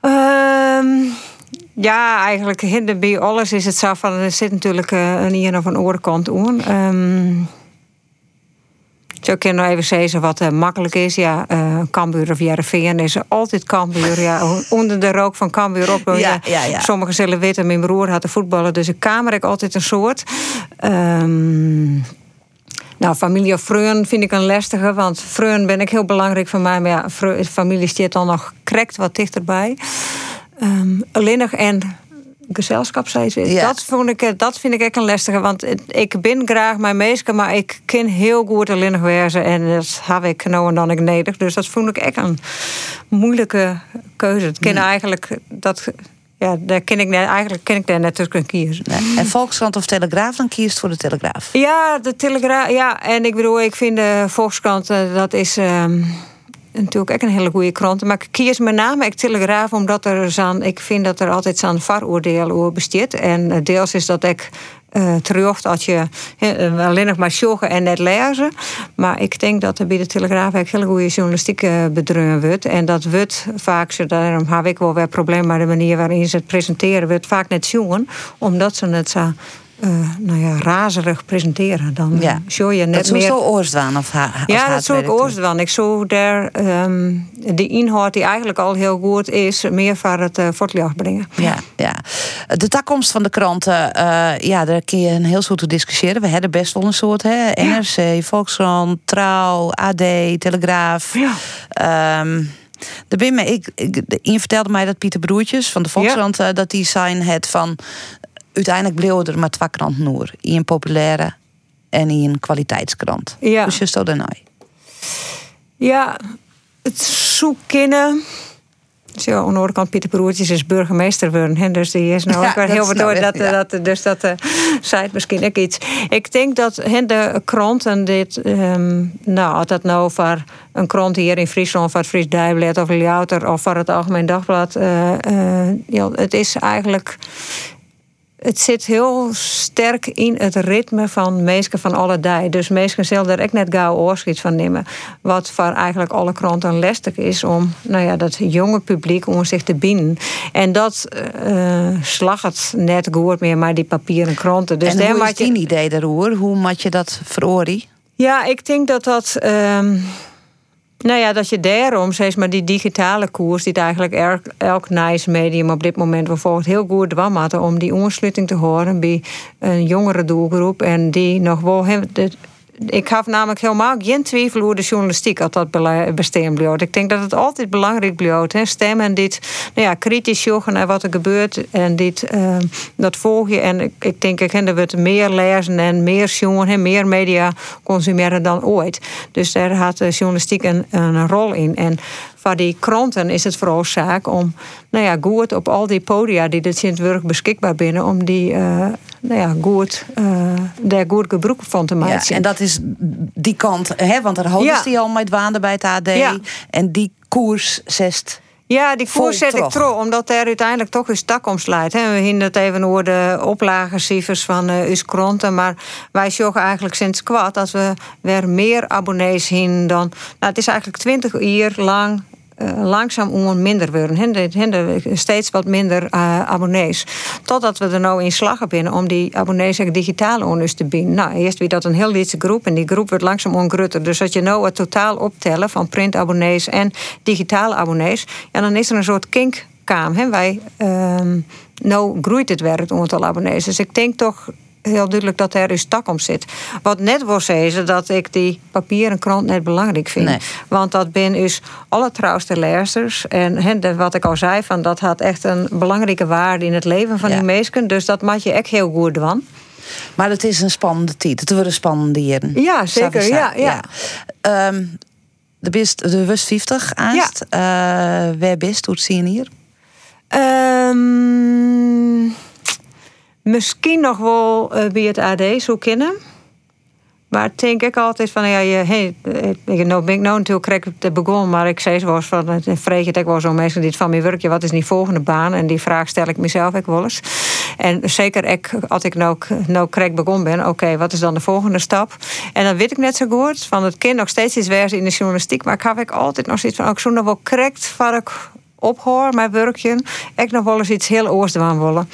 [SPEAKER 2] Ehm, ja, eigenlijk bij alles is het zo van... er zit natuurlijk een hier of een oorkant aan. Um, zo kan nog even zeggen wat uh, makkelijk is. Ja, uh, Cambuur of Jereveen is altijd Cambuur. Ja, onder de rook van Cambuur op.
[SPEAKER 1] Ja, ja, ja.
[SPEAKER 2] Sommigen zullen weten, mijn broer had de voetballen. Dus ik kamer ik altijd een soort. Um, nou, familie of vreun vind ik een lastige. Want vreun ben ik heel belangrijk voor mij. Maar ja, familie staat dan nog krekt wat dichterbij. Um, alleen nog en gezelschap zei ja. dat, vond ik, dat vind ik echt een lastige. Want ik ben graag mijn meeske, maar ik ken heel goed alleen wezen. En dat heb ik nou en dan ik nedig. Dus dat vond ik echt een moeilijke keuze. Het ken eigenlijk dat. Ja, daar ken ik net, eigenlijk ken ik daar net tussen kiezen.
[SPEAKER 1] Nee. En Volkskrant of Telegraaf, dan kiest voor de Telegraaf?
[SPEAKER 2] Ja, de Telegraaf. Ja, en ik bedoel, ik vind de Volkskrant, eh, dat is. Um, natuurlijk ook een hele goede krant. Maar ik kies met name ik Telegraaf omdat er zo'n, ik vind dat er altijd zo'n varoordeel over bestaat. En eh, deels is dat ik uh, terug dat je uh, alleen nog maar joggen en net lezen. Maar ik denk dat er bij de Telegraaf een hele goede journalistiek uh, wordt. En dat wordt vaak, zo, daarom heb ik wel weer problemen met de manier waarin ze het presenteren, wordt vaak net jongen, omdat ze het zo uh, nou ja, razerig presenteren. Dan ja. show je net
[SPEAKER 1] dat
[SPEAKER 2] meer...
[SPEAKER 1] zo oorstaan of ha
[SPEAKER 2] Ja, dat zou ik oorstaan. Ik zou daar um, de inhoud die eigenlijk al heel goed is... meer voor het uh, voortlicht brengen.
[SPEAKER 1] Ja, ja. De toekomst van de kranten, uh, ja, daar kun je een heel soort te discussiëren. We hebben best wel een soort, hè. NRC, Volkskrant, Trouw, AD, Telegraaf.
[SPEAKER 2] Ja.
[SPEAKER 1] Um, de ben ik, ik, je vertelde mij dat Pieter Broertjes van de Volkskrant... Ja. dat die zijn het van uiteindelijk bleef er maar twee kranten noer. In een populaire en in een kwaliteitskrant.
[SPEAKER 2] Ja.
[SPEAKER 1] Dus je stond daarna.
[SPEAKER 2] Ja, het zoeken. Zo, aan de andere kant, Pieter Broertjes is burgemeester geworden. Dus die is nou *laughs* ook heel wat door. Dat, ja. dat, dus dat uh, zei misschien ook iets. Ik denk dat he, de kranten dit... Um, nou, dat nou voor een krant hier in Friesland... voor het Fries Dijblad of Ljouter of voor het Algemeen Dagblad... Uh, uh, ja, het is eigenlijk het zit heel sterk in het ritme van mensen van alle dag. Dus mensen zullen er ook net gauw oorschiet van nemen. Wat voor eigenlijk alle kranten lastig is om nou ja, dat jonge publiek om zich te binden. En dat uh, slag het net goed meer, maar die papieren kranten.
[SPEAKER 1] Dus en hoe is je... idee daarover? Hoe moet je dat verorie?
[SPEAKER 2] Ja, ik denk dat dat... Um, nou ja, dat je daarom, zeg maar, die digitale koers, die eigenlijk elk, elk nice medium op dit moment bijvoorbeeld heel goed dwam om die ontsluiting te horen bij een jongere doelgroep en die nog wel ik heb namelijk helemaal geen twijfel hoe de journalistiek dat bestaan blijft. Ik denk dat het altijd belangrijk blijft. Stemmen dit nou ja, kritisch zoeken naar wat er gebeurt en dit, uh, dat volg je. En ik, ik denk dat we meer lezen en meer jongen en meer media consumeren dan ooit. Dus daar had de journalistiek een, een rol in. En voor die kranten is het vooral zaak om nou ja, goed op al die podia die dit Sint-Wurg beschikbaar binnen, om die uh, nou ja, goed, uh, daar goed gebruik van te maken.
[SPEAKER 1] Ja, en dat is die kant, hè, want er houden ja. die al met waanden bij het AD.
[SPEAKER 2] Ja.
[SPEAKER 1] En die koers zest
[SPEAKER 2] ja, die koers zet ik trouw, omdat er uiteindelijk toch een takkomst leidt. We hebben het even over de oplagecijfers van uh, uw kranten. Maar wij zorgen eigenlijk sinds kwart dat we weer meer abonnees zien dan. Nou, het is eigenlijk twintig jaar lang uh, langzaam om minder worden. Steeds wat minder uh, abonnees. Totdat we er nou in slag binnen om die abonnees digitaal onus te bieden. Nou, eerst wie dat een heel lichte groep en die groep wordt langzaam ongrutter. Dus als je nou het totaal optellen van printabonnees en digitale abonnees, ja, dan is er een soort kinkkaam. Hè? Wij, um, nou groeit het weer het aantal abonnees. Dus ik denk toch heel duidelijk dat er dus tak om zit. Wat net was zeggen dat ik die papieren krant net belangrijk vind. Want dat ben dus alle trouwste lezers. En he, wat ik al zei, van, dat had echt een belangrijke waarde in het leven van die mensen. Dus dat maak je echt heel goed doen.
[SPEAKER 1] Maar het is een spannende tijd. Het worden spannende jaren.
[SPEAKER 2] Ja, zeker. Ja, ja.
[SPEAKER 1] ja. Um, de best de West 50 aanst. Ja. Uh, waar best? Hoe zie je hier?
[SPEAKER 2] Um, Misschien nog wel bij het AD zo kennen. Maar denk ik altijd van, ja, je, hey, ik nou ben ik nou natuurlijk correct begonnen, maar ik zei zoals van, het vreeg het ik wel zo mensen die van mijn werkje, wat is die volgende baan? En die vraag stel ik mezelf ook wel eens. En zeker ik, als ik nou, nou correct begonnen ben, oké, wat is dan de volgende stap? En dan weet ik net zo goed, van het kind nog steeds iets wijs in de journalistiek, maar ik heb ik altijd nog zoiets van, ook zo nog wel ik ophoor, mijn werkje, ik nog wel eens iets heel oors willen.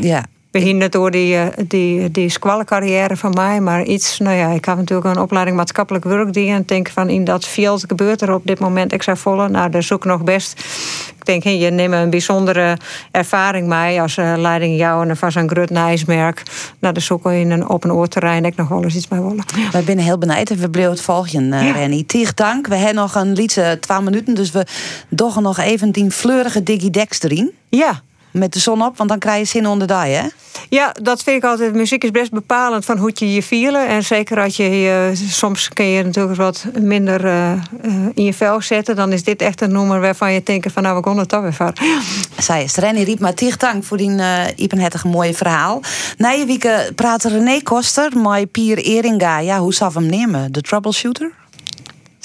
[SPEAKER 1] Ja,
[SPEAKER 2] behinderd door die, eh, die, die carrière van mij. Maar iets, nou ja, ik heb natuurlijk een opleiding maatschappelijk werk die en denk van in dat field gebeurt er op dit moment extra volle. Nou, dat is ook nog best. Ik denk, je neemt een bijzondere ervaring mee als uh, leiding jou en van zo'n grut merk. Nou, dat is ook in een open oorterrein ik nog wel eens iets mee willen.
[SPEAKER 1] Wij zijn heel benieuwd en we blijven het volgen, uh, ja. Renny. Tig dank. We hebben nog een liedje, twee minuten, dus we doggen nog even die fleurige digidex erin.
[SPEAKER 2] Ja
[SPEAKER 1] met de zon op, want dan krijg je zin onder die, hè?
[SPEAKER 2] Ja, dat vind ik altijd. Muziek is best bepalend van hoe je je vielen. En zeker als je, soms kun je natuurlijk wat minder uh, in je vel zetten. Dan is dit echt een nummer waarvan je denkt van nou, we konden het toch weer van.
[SPEAKER 1] Zij is Renny Riep, maar dank voor die uh, mooie verhaal. Na je week praat René Koster, mijn Pier Eringa. Ja, hoe zou hem nemen? De troubleshooter?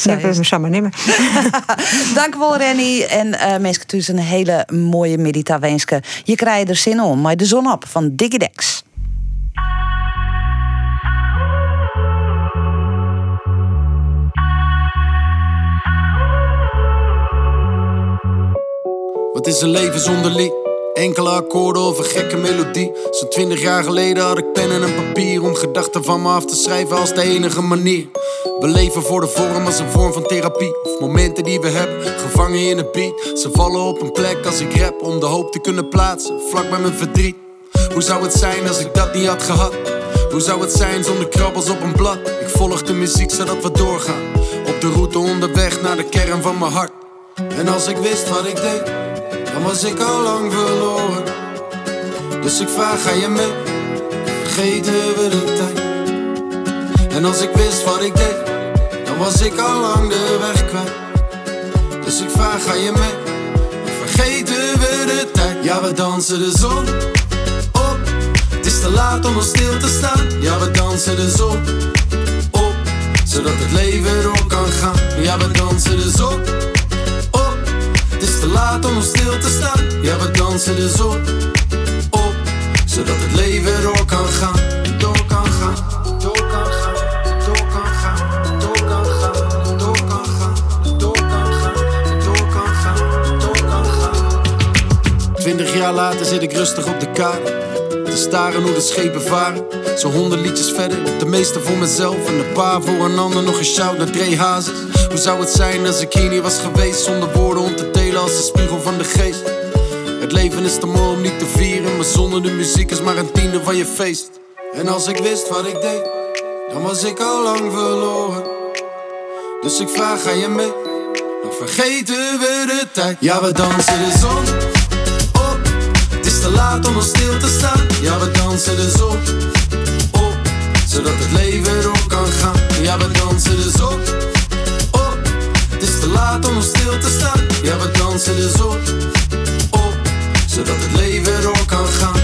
[SPEAKER 2] Nee, we hem samen nemen.
[SPEAKER 1] Dank wel, Renny. En uh, mensen, dus een hele mooie middag wensen. Je krijgt er zin om, maar de zon op van Digidex.
[SPEAKER 3] Wat is een leven zonder lied? Enkele akkoorden of een gekke melodie. Zo'n twintig jaar geleden had ik pen en een papier om gedachten van me af te schrijven als de enige manier. We leven voor de vorm als een vorm van therapie. Of momenten die we hebben, gevangen in een beat. Ze vallen op een plek als ik rap om de hoop te kunnen plaatsen, vlak bij mijn verdriet. Hoe zou het zijn als ik dat niet had gehad? Hoe zou het zijn zonder krabbels op een blad? Ik volg de muziek zodat we doorgaan. Op de route onderweg naar de kern van mijn hart. En als ik wist wat ik deed dan was ik al lang verloren. Dus ik vraag, ga je mee? Vergeten we de tijd? En als ik wist wat ik deed, dan was ik al lang de weg kwijt. Dus ik vraag, ga je mee? Vergeten we de tijd? Ja, we dansen de zon op. Het is te laat om nog stil te staan. Ja, we dansen de zon op. Zodat het leven door kan gaan. Ja, we dansen de zon te laat om stil te staan. Ja, we dansen de zon op, zodat het leven door kan gaan. Door kan gaan, door kan gaan, door kan gaan, door kan gaan, door kan gaan, door kan gaan, door kan gaan, door kan gaan. Twintig jaar later zit ik rustig op de kade. Te staren hoe de schepen varen. Zo honderd liedjes verder, de meeste voor mezelf en een paar voor een ander. Nog een shout naar Dre Hazes. Hoe zou het zijn als ik hier niet was geweest zonder woorden om te delen als de spiegel van de geest? Het leven is te mooi om niet te vieren, maar zonder de muziek is maar een tiende van je feest. En als ik wist wat ik deed, dan was ik al lang verloren. Dus ik vraag, ga je mee? Dan vergeten we de tijd. Ja, we dansen de zon op. Het is te laat om nog stil te staan. Ja, we dansen de zon op. Zodat het leven door kan gaan. Ja, we dansen de zon te laat om stil te staan. Ja, we dansen de zon op, zodat het leven door kan gaan.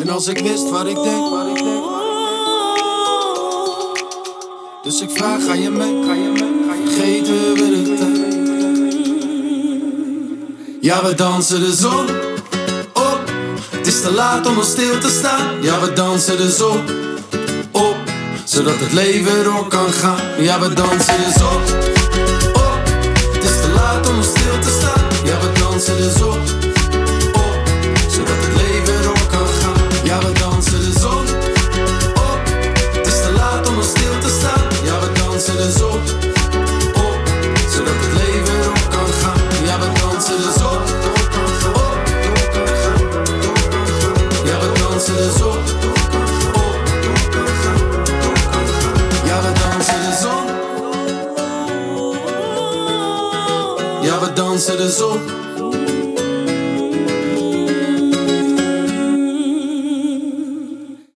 [SPEAKER 3] En als ik wist wat ik denk, wat ik denk. Dus ik vraag, ga je mee? Ga je mee? Ga je we de tijd? Ja, we dansen de zon is te laat om nog stil te staan. Ja, we dansen de zon op, zodat het leven door kan gaan. Ja, we dansen de zon op. Het is te laat om stil te staan. Ja, we dansen zon op, zon. Ja,